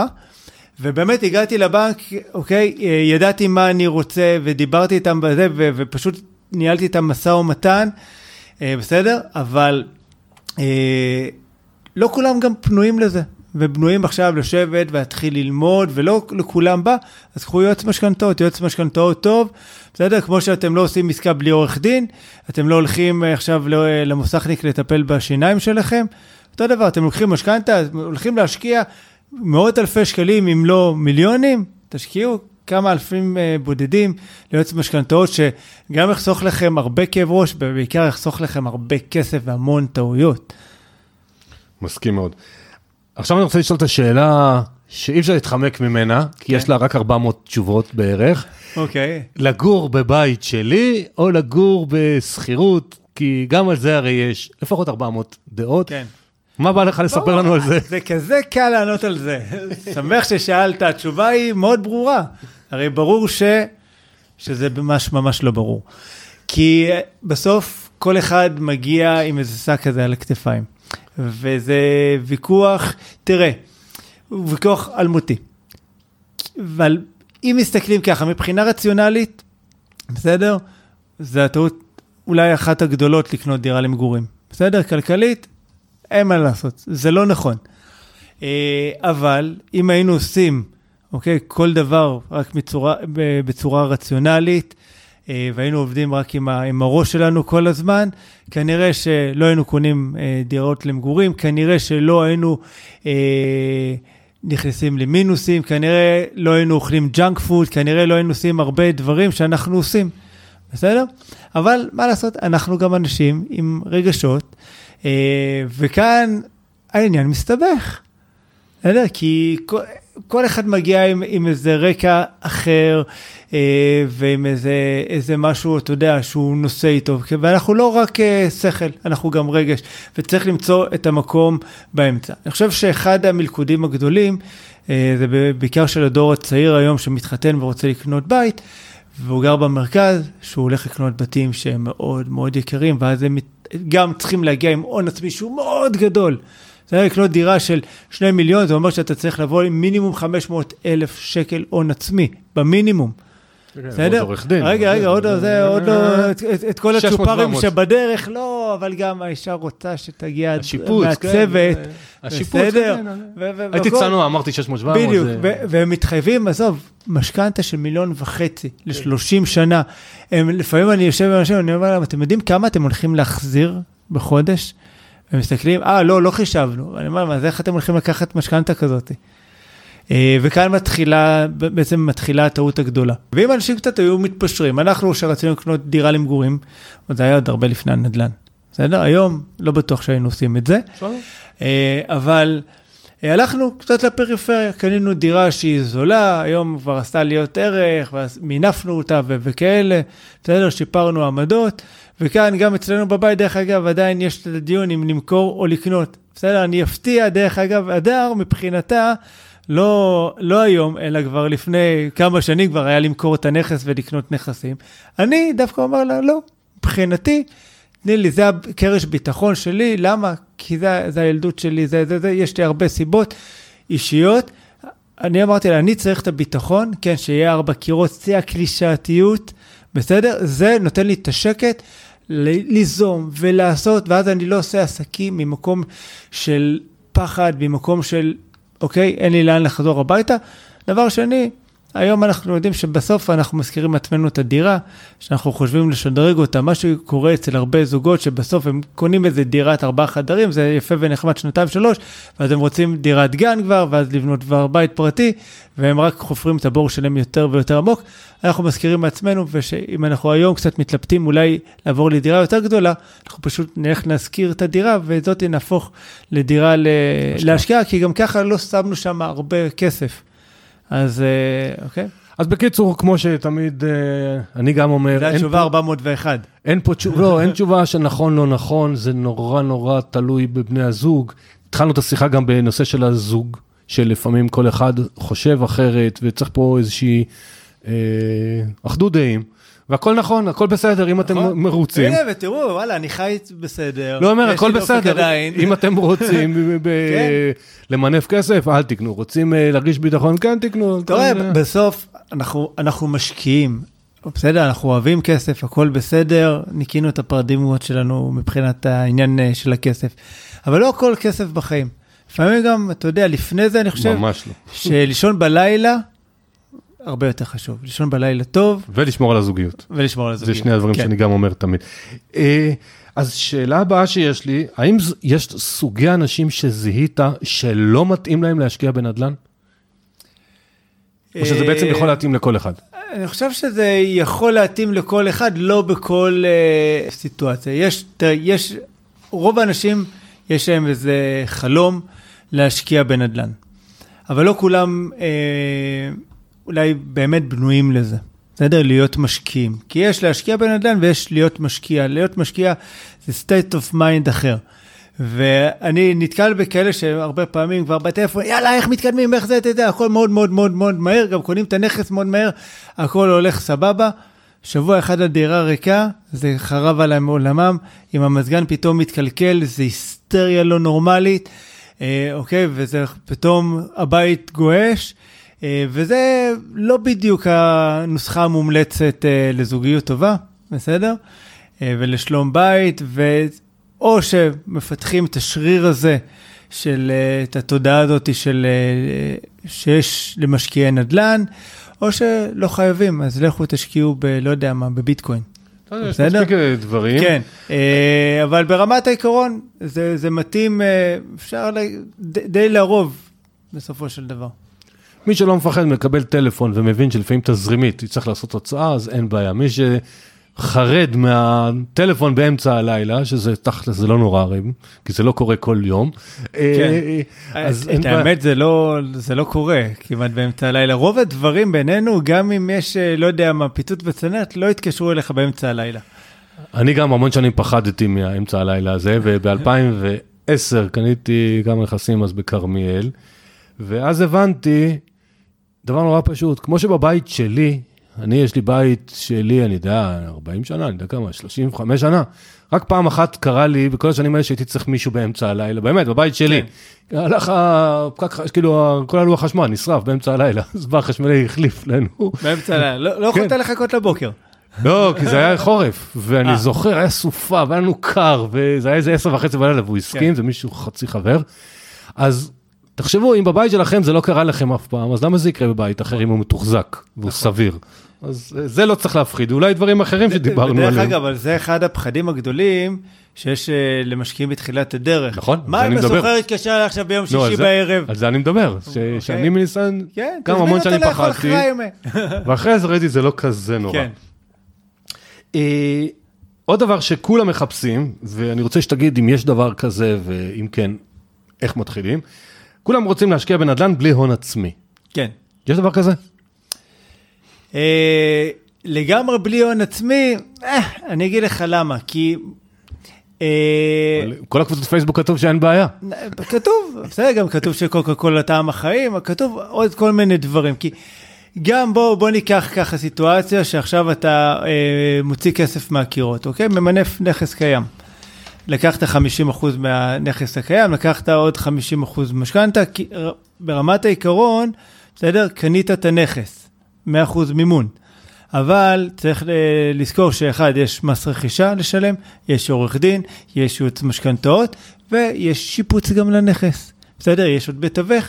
ובאמת הגעתי לבנק, אוקיי, ידעתי מה אני רוצה ודיברתי איתם בזה, ופשוט ניהלתי את המשא ומתן, בסדר? אבל... לא כולם גם פנויים לזה. ובנויים עכשיו לשבת ולהתחיל ללמוד, ולא לכולם בא, אז קחו יועץ משכנתאות, יועץ משכנתאות טוב, בסדר? כמו שאתם לא עושים עסקה בלי עורך דין, אתם לא הולכים עכשיו למוסכניק לטפל בשיניים שלכם, אותו דבר, אתם לוקחים משכנתה, הולכים להשקיע מאות אלפי שקלים, אם לא מיליונים, תשקיעו כמה אלפים uh, בודדים ליועץ משכנתאות, שגם יחסוך לכם הרבה כאב ראש, ובעיקר יחסוך לכם הרבה כסף והמון טעויות. מסכים מאוד. עכשיו אני רוצה לשאול את השאלה שאי אפשר להתחמק ממנה, כי כן. יש לה רק 400 תשובות בערך. אוקיי. Okay. לגור בבית שלי, או לגור בשכירות, כי גם על זה הרי יש לפחות 400 דעות. כן. מה בא לך לספר לנו על זה? זה כזה קל לענות על זה. שמח ששאלת, התשובה היא מאוד ברורה. הרי ברור ש... שזה ממש ממש לא ברור. כי בסוף כל אחד מגיע עם איזה שק כזה על הכתפיים. וזה ויכוח, תראה, הוא ויכוח אלמותי. אבל אם מסתכלים ככה, מבחינה רציונלית, בסדר? זה הטעות אולי אחת הגדולות לקנות דירה למגורים. בסדר? כלכלית, אין מה לעשות, זה לא נכון. אה, אבל אם היינו עושים, אוקיי, כל דבר רק בצורה, בצורה רציונלית, אה, והיינו עובדים רק עם, הראש שלנו כל הזמן, כנראה שלא היינו קונים אה, דירות למגורים, כנראה שלא היינו נכנסים למינוסים, כנראה לא היינו אוכלים junk food, כנראה לא היינו עושים הרבה דברים שאנחנו עושים, בסדר? אבל מה לעשות, אנחנו גם אנשים עם רגשות, וכאן העניין מסתבך. בסדר? כי כל, כל אחד מגיע עם, עם איזה רקע אחר אה, ועם איזה, איזה משהו, אתה יודע, שהוא נושא איתו. ואנחנו לא רק אה, שכל, אנחנו גם רגש, וצריך למצוא את המקום באמצע. אני חושב שאחד המלכודים הגדולים, אה, זה בעיקר של הדור הצעיר היום שמתחתן ורוצה לקנות בית, והוא גר במרכז, שהוא הולך לקנות בתים שהם מאוד מאוד יקרים, ואז הם גם צריכים להגיע עם הון עצמי שהוא מאוד גדול. זה היה לקנות דירה של 2 מיליון, זה אומר שאתה צריך לבוא עם מינימום 500 אלף שקל הון עצמי, במינימום. בסדר? רגע, רגע, עוד זה, עוד לא, את כל הצ'ופרים שבדרך, לא, אבל גם האישה רוצה שתגיע מהצוות, בסדר? הייתי צנוע, אמרתי 600-700. בדיוק, והם מתחייבים, עזוב, משכנתה של מיליון וחצי ל-30 שנה. לפעמים אני יושב עם אנשים, אני אומר להם, אתם יודעים כמה אתם הולכים להחזיר בחודש? הם מסתכלים, אה, לא, לא חישבנו. אני אומר, אז איך אתם הולכים לקחת משכנתה כזאת? אה, וכאן מתחילה, בעצם מתחילה הטעות הגדולה. ואם אנשים קצת היו מתפשרים, אנחנו שרצינו לקנות דירה למגורים, זה היה עוד הרבה לפני הנדל"ן. בסדר? היום לא בטוח שהיינו עושים את זה. אה, אבל אה, הלכנו קצת לפריפריה, קנינו דירה שהיא זולה, היום כבר עשתה להיות ערך, ואז מינפנו אותה וכאלה, בסדר? שיפרנו עמדות. וכאן גם אצלנו בבית, דרך אגב, עדיין יש את הדיון אם למכור או לקנות. בסדר? אני אפתיע, דרך אגב, הדר מבחינתה, לא, לא היום, אלא כבר לפני כמה שנים כבר היה למכור את הנכס ולקנות נכסים. אני דווקא אומר לה, לא, מבחינתי, תני לי, זה הקרש ביטחון שלי, למה? כי זה, זה הילדות שלי, זה, זה, זה, יש לי הרבה סיבות אישיות. אני אמרתי לה, אני צריך את הביטחון, כן, שיהיה ארבע קירות, שיא הקלישאתיות, בסדר? זה נותן לי את השקט ליזום ולעשות, ואז אני לא עושה עסקים ממקום של פחד, ממקום של, אוקיי, אין לי לאן לחזור הביתה. דבר שני, היום אנחנו יודעים שבסוף אנחנו מזכירים לעצמנו את הדירה, שאנחנו חושבים לשדרג אותה. מה שקורה אצל הרבה זוגות, שבסוף הם קונים איזה דירת ארבעה חדרים, זה יפה ונחמד שנתיים שלוש, ואז הם רוצים דירת גן כבר, ואז לבנות כבר בית פרטי, והם רק חופרים את הבור שלהם יותר ויותר עמוק. אנחנו מזכירים לעצמנו, ושאם אנחנו היום קצת מתלבטים אולי לעבור לדירה יותר גדולה, אנחנו פשוט נלך להשכיר את הדירה, וזאת נהפוך לדירה להשקיע, כי גם ככה לא שמנו שם הרבה כסף. אז אה, אוקיי. אז בקיצור, כמו שתמיד אה, אני גם אומר, זה התשובה 401. אין פה תשובה, לא, אין תשובה של נכון, לא נכון, זה נורא נורא תלוי בבני הזוג. התחלנו את השיחה גם בנושא של הזוג, שלפעמים כל אחד חושב אחרת, וצריך פה איזושהי אה, אחדות דעים. והכל נכון, הכל בסדר, אם אתם נכון. מרוצים. הנה, ותראו, וואלה, אני חי בסדר. לא אומר, הכל בסדר, אם אתם רוצים כן. למנף כסף, אל תקנו. רוצים אה, להרגיש ביטחון, כן תקנו. אתה רואה, בסוף אנחנו משקיעים. בסדר, אנחנו אוהבים כסף, הכל בסדר, ניקינו את הפרדימות שלנו מבחינת העניין אה, של הכסף. אבל לא הכל כסף בחיים. לפעמים גם, אתה יודע, לפני זה אני חושב, ממש לא. שלישון בלילה, הרבה יותר חשוב. לישון בלילה טוב, ולשמור על הזוגיות. ולשמור על זה הזוגיות. שני הדברים כן. שאני גם אומר תמיד. אה, אז שאלה הבאה שיש לי, האם יש סוגי אנשים שזיהית שלא מתאים להם להשקיע בנדל"ן? או שזה בעצם אה, יכול להתאים לכל אחד? אני חושב שזה יכול להתאים לכל אחד, לא בכל אה, סיטואציה. יש, יש, רוב האנשים, יש להם איזה חלום להשקיע בנדל"ן. אבל לא כולם אה, אולי באמת בנויים לזה. בסדר? להיות משקיעים. כי יש להשקיע בנדל"ן ויש להיות משקיע. להיות משקיע זה state of mind אחר. ואני נתקל בכאלה שהרבה פעמים כבר בטלפון, יאללה, איך מתקדמים, איך זה, אתה יודע, הכל מאוד מאוד מאוד מאוד מהר, גם קונים את הנכס מאוד מהר, הכל הולך סבבה. שבוע אחד הדירה ריקה, זה חרב עליהם עולמם, אם המזגן פתאום מתקלקל, זה היסטריה לא נורמלית, אה, אוקיי, וזה פתאום הבית גועש, וזה לא בדיוק הנוסחה המומלצת אה, לזוגיות טובה, בסדר? אה, ולשלום בית, ו... או שמפתחים את השריר הזה של, אה, את התודעה הזאת של, אה, שיש למשקיעי נדל"ן, או שלא חייבים, אז לכו תשקיעו ב... לא יודע מה, בביטקוין. יש? מספיק אה, דברים. כן, אה, אבל ברמת העיקרון, זה, זה מתאים, אה, אפשר די לרוב, בסופו של דבר. מי שלא מפחד מקבל טלפון ומבין שלפעמים תזרימית יצטרך לעשות הוצאה, אז אין בעיה. מי שחרד מהטלפון באמצע הלילה, שזה תכל'ס, זה לא נורא הרי, כי זה לא קורה כל יום. אה, אז אין את. האמת, זה לא, זה לא קורה כמעט באמצע הלילה. רוב הדברים בינינו, גם אם יש, אה, לא יודע מה, פיתות בצנרת, לא יתקשרו אליך באמצע הלילה. אני גם המון שנים פחדתי מהאמצע הלילה הזה, וב-2010 קניתי כמה נכסים אז בכרמיאל, ואז הבנתי דבר נורא פשוט, כמו שבבית שלי, אני, יש לי בית שלי, אני יודע, 40 שנה, אני יודע כמה, 35 שנה. רק פעם אחת קרה לי, בכל השנים האלה שהייתי צריך מישהו באמצע הלילה, באמת, בבית שלי. הלך הפקק, כאילו, כל הלוח חשמל נשרף באמצע הלילה, אז בא החשמלי, החליף לנו. באמצע הלילה, לא, לא יכולת כן. לחכות לבוקר. לא, כי זה היה חורף, ואני אה. זוכר, היה סופה, והיה לנו קר, וזה היה איזה עשר וחצי בלילה, והוא הסכים, כן. זה מישהו חצי חבר. אז תחשבו, אם בבית שלכם זה לא קרה לכם אף פעם, אז למה זה יקרה בבית אחר אם הוא מתוחזק והוא סביר? אז אה, זה לא צריך להפחיד, אולי דברים אחרים שדיברנו דרך עליהם. אגב, אבל זה אחד הפחדים הגדולים שיש אה, למשקיעים בתחילת הדרך. נכון, על מה זה אם אני מדבר. הסוחר יתקשר אליי עכשיו ביום שישי בערב? על זה אני מדבר, ש- שאני מניסיון, כן, גם המון לאכול פחדתי, ימי. ואחרי זה ראיתי זה לא כזה נורא. כן. אה, עוד דבר שכולם מחפשים, ואני רוצה שתגיד אם יש דבר כזה, ואם כן, איך מתחילים. כולם רוצים להשקיע בנדל"ן בלי הון עצמי. כן. יש דבר כזה? אה, לגמרי בלי הון עצמי, אה, אני אגיד לך למה, כי... אה, כל הקבוצות פייסבוק כתוב שאין בעיה. כתוב, בסדר, גם כתוב שקוקה קולה טעם החיים, כתוב עוד כל מיני דברים, כי גם בוא, בוא ניקח ככה סיטואציה שעכשיו אתה אה, מוציא כסף מהקירות, אוקיי? ממנף נכס קיים. לקחת 50% מהנכס הקיים, לקחת עוד 50% משכנתה, ברמת העיקרון, בסדר? קנית את הנכס, 100% מימון. אבל צריך ל- לזכור שאחד, יש מס רכישה לשלם, יש עורך דין, יש ייעוץ משכנתאות, ויש שיפוץ גם לנכס. בסדר? יש עוד מתווך,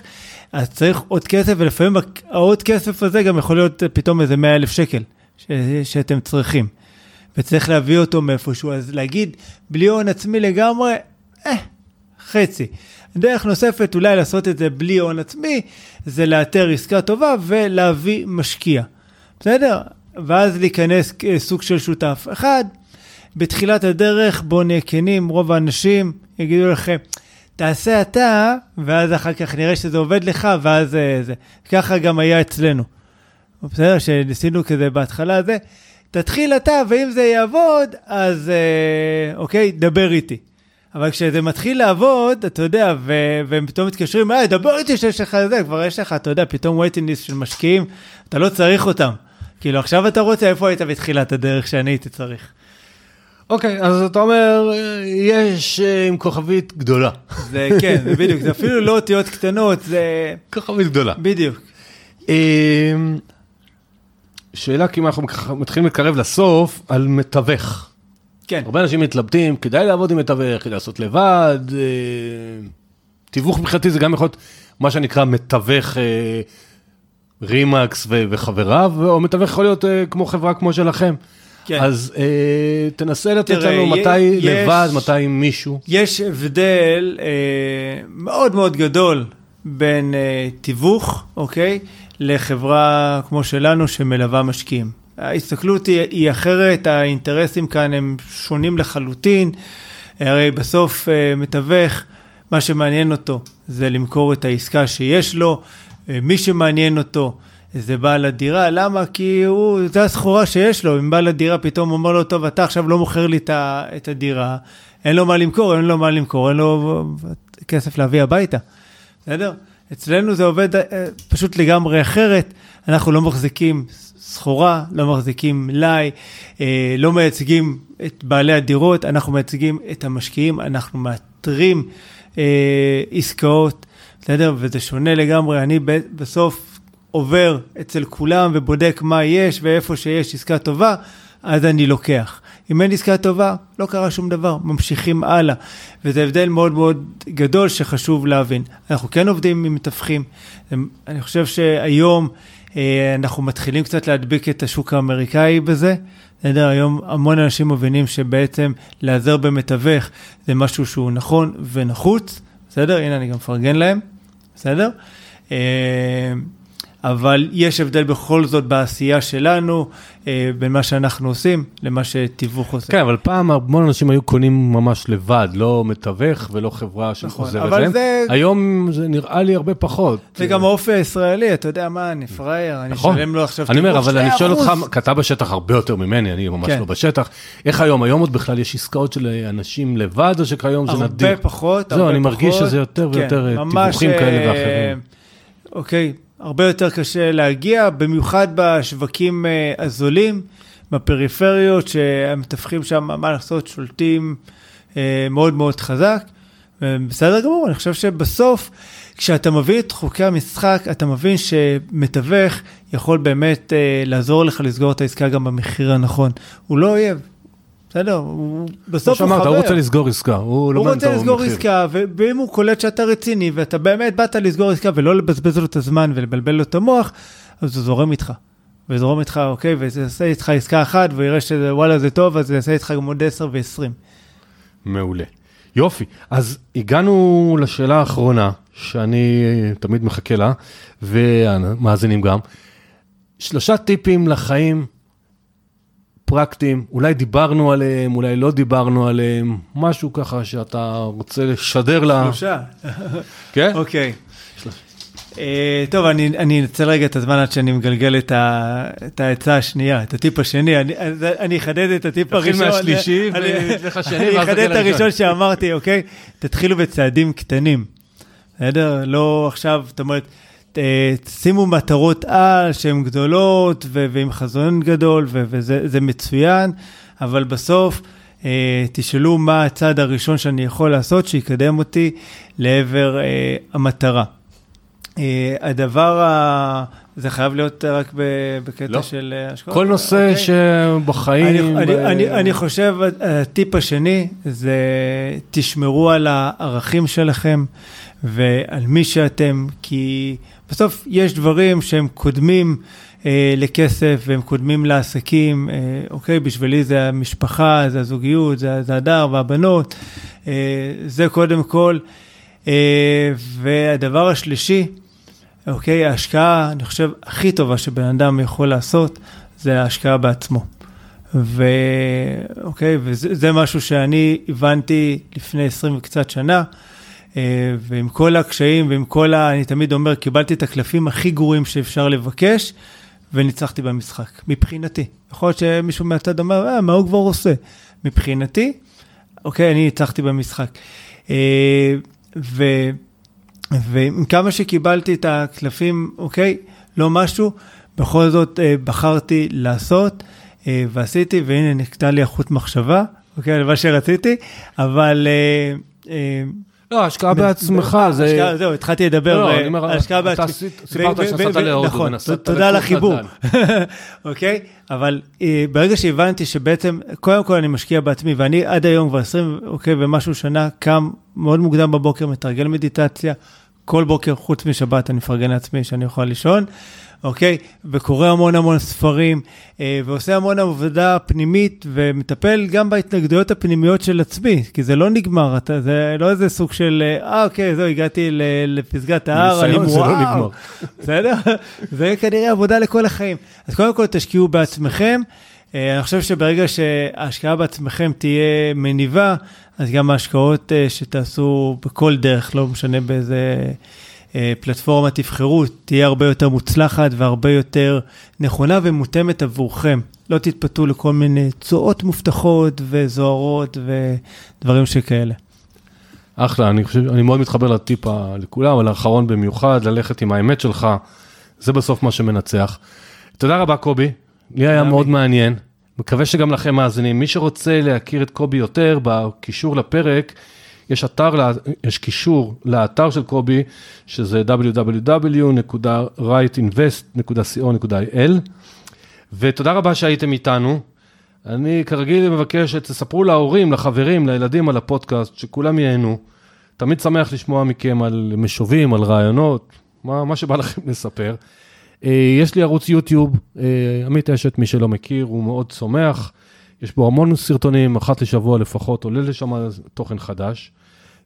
אז צריך עוד כסף, ולפעמים העוד כסף הזה גם יכול להיות פתאום איזה 100 אלף שקל ש- שאתם צריכים. וצריך להביא אותו מאיפשהו, אז להגיד בלי הון עצמי לגמרי, אה, חצי. דרך נוספת אולי לעשות את זה בלי הון עצמי, זה לאתר עסקה טובה ולהביא משקיע. בסדר? ואז להיכנס סוג של שותף. אחד, בתחילת הדרך, בואו נהיה כנים, רוב האנשים יגידו לכם, תעשה אתה, ואז אחר כך נראה שזה עובד לך, ואז אה, זה. ככה גם היה אצלנו. בסדר? שניסינו כזה בהתחלה זה, תתחיל אתה, ואם זה יעבוד, אז אה, אוקיי, דבר איתי. אבל כשזה מתחיל לעבוד, אתה יודע, ו- והם פתאום מתקשרים, אה, דבר איתי שיש לך זה, כבר יש לך, אתה יודע, פתאום waiting list של משקיעים, אתה לא צריך אותם. כאילו, עכשיו אתה רוצה, איפה היית בתחילת הדרך שאני הייתי צריך? אוקיי, אז אתה אומר, יש אה, עם כוכבית גדולה. זה כן, זה בדיוק, זה אפילו לא אותיות קטנות, זה כוכבית גדולה. בדיוק. שאלה, כי אם אנחנו מתחילים להתקרב לסוף, על מתווך. כן. הרבה אנשים מתלבטים, כדאי לעבוד עם מתווך, כדאי לעשות לבד. אה, תיווך מבחינתי זה גם יכול להיות מה שנקרא מתווך אה, רימקס ו- וחבריו, או מתווך יכול להיות אה, כמו חברה כמו שלכם. כן. אז אה, תנסה לתת תראה, לנו מתי יש- לבד, מתי עם מישהו. יש הבדל אה, מאוד מאוד גדול בין אה, תיווך, אוקיי, לחברה כמו שלנו שמלווה משקיעים. ההסתכלות היא, היא אחרת, האינטרסים כאן הם שונים לחלוטין. הרי בסוף אה, מתווך, מה שמעניין אותו זה למכור את העסקה שיש לו, אה, מי שמעניין אותו זה בעל הדירה, למה? כי הוא, זה הסחורה שיש לו, אם בעל הדירה פתאום אומר לו, טוב, אתה עכשיו לא מוכר לי את הדירה, אין לו מה למכור, אין לו מה למכור, אין לו כסף להביא הביתה, בסדר? אצלנו זה עובד אה, פשוט לגמרי אחרת, אנחנו לא מחזיקים סחורה, לא מחזיקים מלאי, אה, לא מייצגים את בעלי הדירות, אנחנו מייצגים את המשקיעים, אנחנו מאתרים אה, עסקאות, בסדר? וזה שונה לגמרי, אני בסוף עובר אצל כולם ובודק מה יש ואיפה שיש עסקה טובה, אז אני לוקח. אם אין עסקה טובה, לא קרה שום דבר, ממשיכים הלאה. וזה הבדל מאוד מאוד גדול שחשוב להבין. אנחנו כן עובדים עם מתווכים. אני חושב שהיום אה, אנחנו מתחילים קצת להדביק את השוק האמריקאי בזה. בסדר, היום המון אנשים מבינים שבעצם להיעזר במתווך זה משהו שהוא נכון ונחוץ. בסדר? הנה, אני גם מפרגן להם. בסדר? אה, אבל יש הבדל בכל זאת בעשייה שלנו, אה, בין מה שאנחנו עושים למה שתיווך עושה. כן, אבל פעם המון אנשים היו קונים ממש לבד, לא מתווך ולא חברה שחוזרת אבל להם. זה- היום זה נראה לי הרבה פחות. זה גם האופי הישראלי, אתה יודע מה, אני פראייר, אני נכון. אשלם לו עכשיו אני אומר, תיווך אבל אני שואל 2%. אותך, כי אתה בשטח הרבה יותר ממני, אני ממש כן. לא בשטח. איך היום? היום עוד בכלל יש עסקאות של אנשים לבד, או שכיום זה נדיר? הרבה פחות, זהו, הרבה אני מרגיש פחות. שזה יותר כן, ויותר אה, ממש, תיווכים כאלה אה, ואחרים. אוקיי, הרבה יותר קשה להגיע, במיוחד בשווקים אה, הזולים, בפריפריות, שהמתווכים שם, מה לעשות, שולטים אה, מאוד מאוד חזק. אה, בסדר גמור, אני חושב שבסוף, כשאתה מבין את חוקי המשחק, אתה מבין שמתווך יכול באמת אה, לעזור לך לסגור את העסקה גם במחיר הנכון. הוא לא אויב, בסדר? הוא כמו בסוף הוא חבר. שאמרת, הוא רוצה לסגור עסקה, הוא לא הוא מעניין רוצה אותו לסגור מחיר. עסקה, ו- ואם הוא קולט שאתה רציני, ואתה באמת באת לסגור עסקה ולא לבזבז לו את הזמן ולבלבל לו את המוח, אז הוא זורם איתך. וזורם איתך, אוקיי, וזה יעשה איתך עסקה אחת, והוא יראה שוואלה זה טוב, אז יעשה איתך גם עוד 10 ו-20. מעולה. יופי, אז הגענו לשאלה האחרונה, שאני תמיד מחכה לה, והמאזינים גם. שלושה טיפים לחיים פרקטיים, אולי דיברנו עליהם, אולי לא דיברנו עליהם, משהו ככה שאתה רוצה לשדר ל... שלושה. כן? אוקיי. אה, טוב, אני אני אנצל רגע את הזמן עד שאני מגלגל את העצה השנייה, את הטיפ השני. אני- אחדד את הטיפ תתחיל הראשון. מהשלישי אני- ויש לך שני, אני אחדד את. הראשון שאמרתי, אוקיי? תתחילו בצעדים קטנים. בסדר? לא עכשיו, זאת אומרת, שימו מטרות על שהן גדולות ו- ועם חזון גדול, ו- וזה זה מצוין, אבל בסוף אה, תשאלו מה הצעד הראשון שאני יכול לעשות שיקדם אותי לעבר אה, המטרה. אה, הדבר, ה... זה חייב להיות רק בקטע לא. של אה, השקעות? כל נושא אוקיי. שבחיים... אני, אני, ב- אני, אני חושב, הטיפ השני זה תשמרו על הערכים שלכם ועל מי שאתם, כי בסוף יש דברים שהם קודמים אה, לכסף והם קודמים לעסקים, אה, אוקיי? בשבילי זה המשפחה, זה הזוגיות, זה, זה הדר והבנות, אה, זה קודם כל. אה, והדבר השלישי, אוקיי, ההשקעה, אני חושב, הכי טובה שבן אדם יכול לעשות, זה ההשקעה בעצמו. ואוקיי, וזה זה משהו שאני הבנתי לפני 20 וקצת שנה, ועם כל הקשיים ועם כל ה... אני תמיד אומר, קיבלתי את הקלפים הכי גרועים שאפשר לבקש, וניצחתי במשחק, מבחינתי. יכול להיות שמישהו מהצד אומר, אה, מה הוא כבר עושה? מבחינתי, אוקיי, אני ניצחתי במשחק. אה, ו... ועם כמה שקיבלתי את הקלפים, אוקיי, לא משהו, בכל זאת אה, בחרתי לעשות, אה, ועשיתי, והנה נקטע לי החוט מחשבה, אוקיי, על מה שרציתי, אבל... אה, אה, לא, השקעה בעצמך, זה... השקעה- זהו, התחלתי לדבר, לא, אה, אני אומר, השקעה אתה בעצמי. עשית- סיפרת שנסעת להודו נכון, ונסעת תודה על החיבור, נדל"ן. אוקיי? אבל אה, ברגע שהבנתי שבעצם, קודם כל אני משקיע בעצמי, ואני עד היום כבר 20, אוקיי, ומשהו שנה קם מאוד מוקדם בבוקר, מתרגל מדיטציה. כל בוקר, חוץ משבת, אני מפרגן לעצמי שאני יכול לישון, אוקיי? וקורא המון המון ספרים, אה, ועושה המון עבודה פנימית, ומטפל גם בהתנגדויות הפנימיות של עצמי, כי זה לא נגמר, אתה, זה לא איזה סוג של, אה, אוקיי, זהו, הגעתי לפסגת ההר, אני וואו. לא נגמר. בסדר? זה כנראה עבודה לכל החיים. אז קודם כל תשקיעו בעצמכם. אה, אני חושב שברגע שההשקעה בעצמכם תהיה מניבה, אז גם ההשקעות אה, שתעשו בכל דרך, לא משנה באיזה אה, פלטפורמה תבחרו, תהיה הרבה יותר מוצלחת והרבה יותר נכונה ומותאמת עבורכם. לא תתפתו לכל מיני צורות מובטחות וזוהרות ודברים שכאלה. אחלה, אני חושב, אני מאוד מתחבר לטיפ לכולם, אבל האחרון במיוחד, ללכת עם האמת שלך, זה בסוף מה שמנצח. תודה רבה, קובי. לי היה מאוד מעניין. מקווה שגם לכם מאזינים. מי שרוצה להכיר את קובי יותר, בקישור לפרק, יש אתר, יש קישור לאתר של קובי, שזה www.rightinvest.co.il, ותודה רבה שהייתם איתנו. אני כרגיל מבקש שתספרו להורים, לחברים, לילדים על הפודקאסט, שכולם ייהנו. תמיד שמח לשמוע מכם על משובים, על רעיונות, מה, מה שבא לכם לספר. אה, יש לי ערוץ יוטיוב, אה, עמית אשת, מי שלא מכיר, הוא מאוד צומח. יש בו המון סרטונים, אחת לשבוע לפחות, עולה לשם תוכן חדש.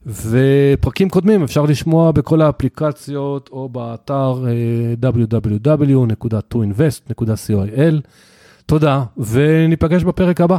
ופרקים קודמים אפשר לשמוע בכל האפליקציות או באתר אה, www.toinvest.co.il. תודה, וניפגש בפרק הבא.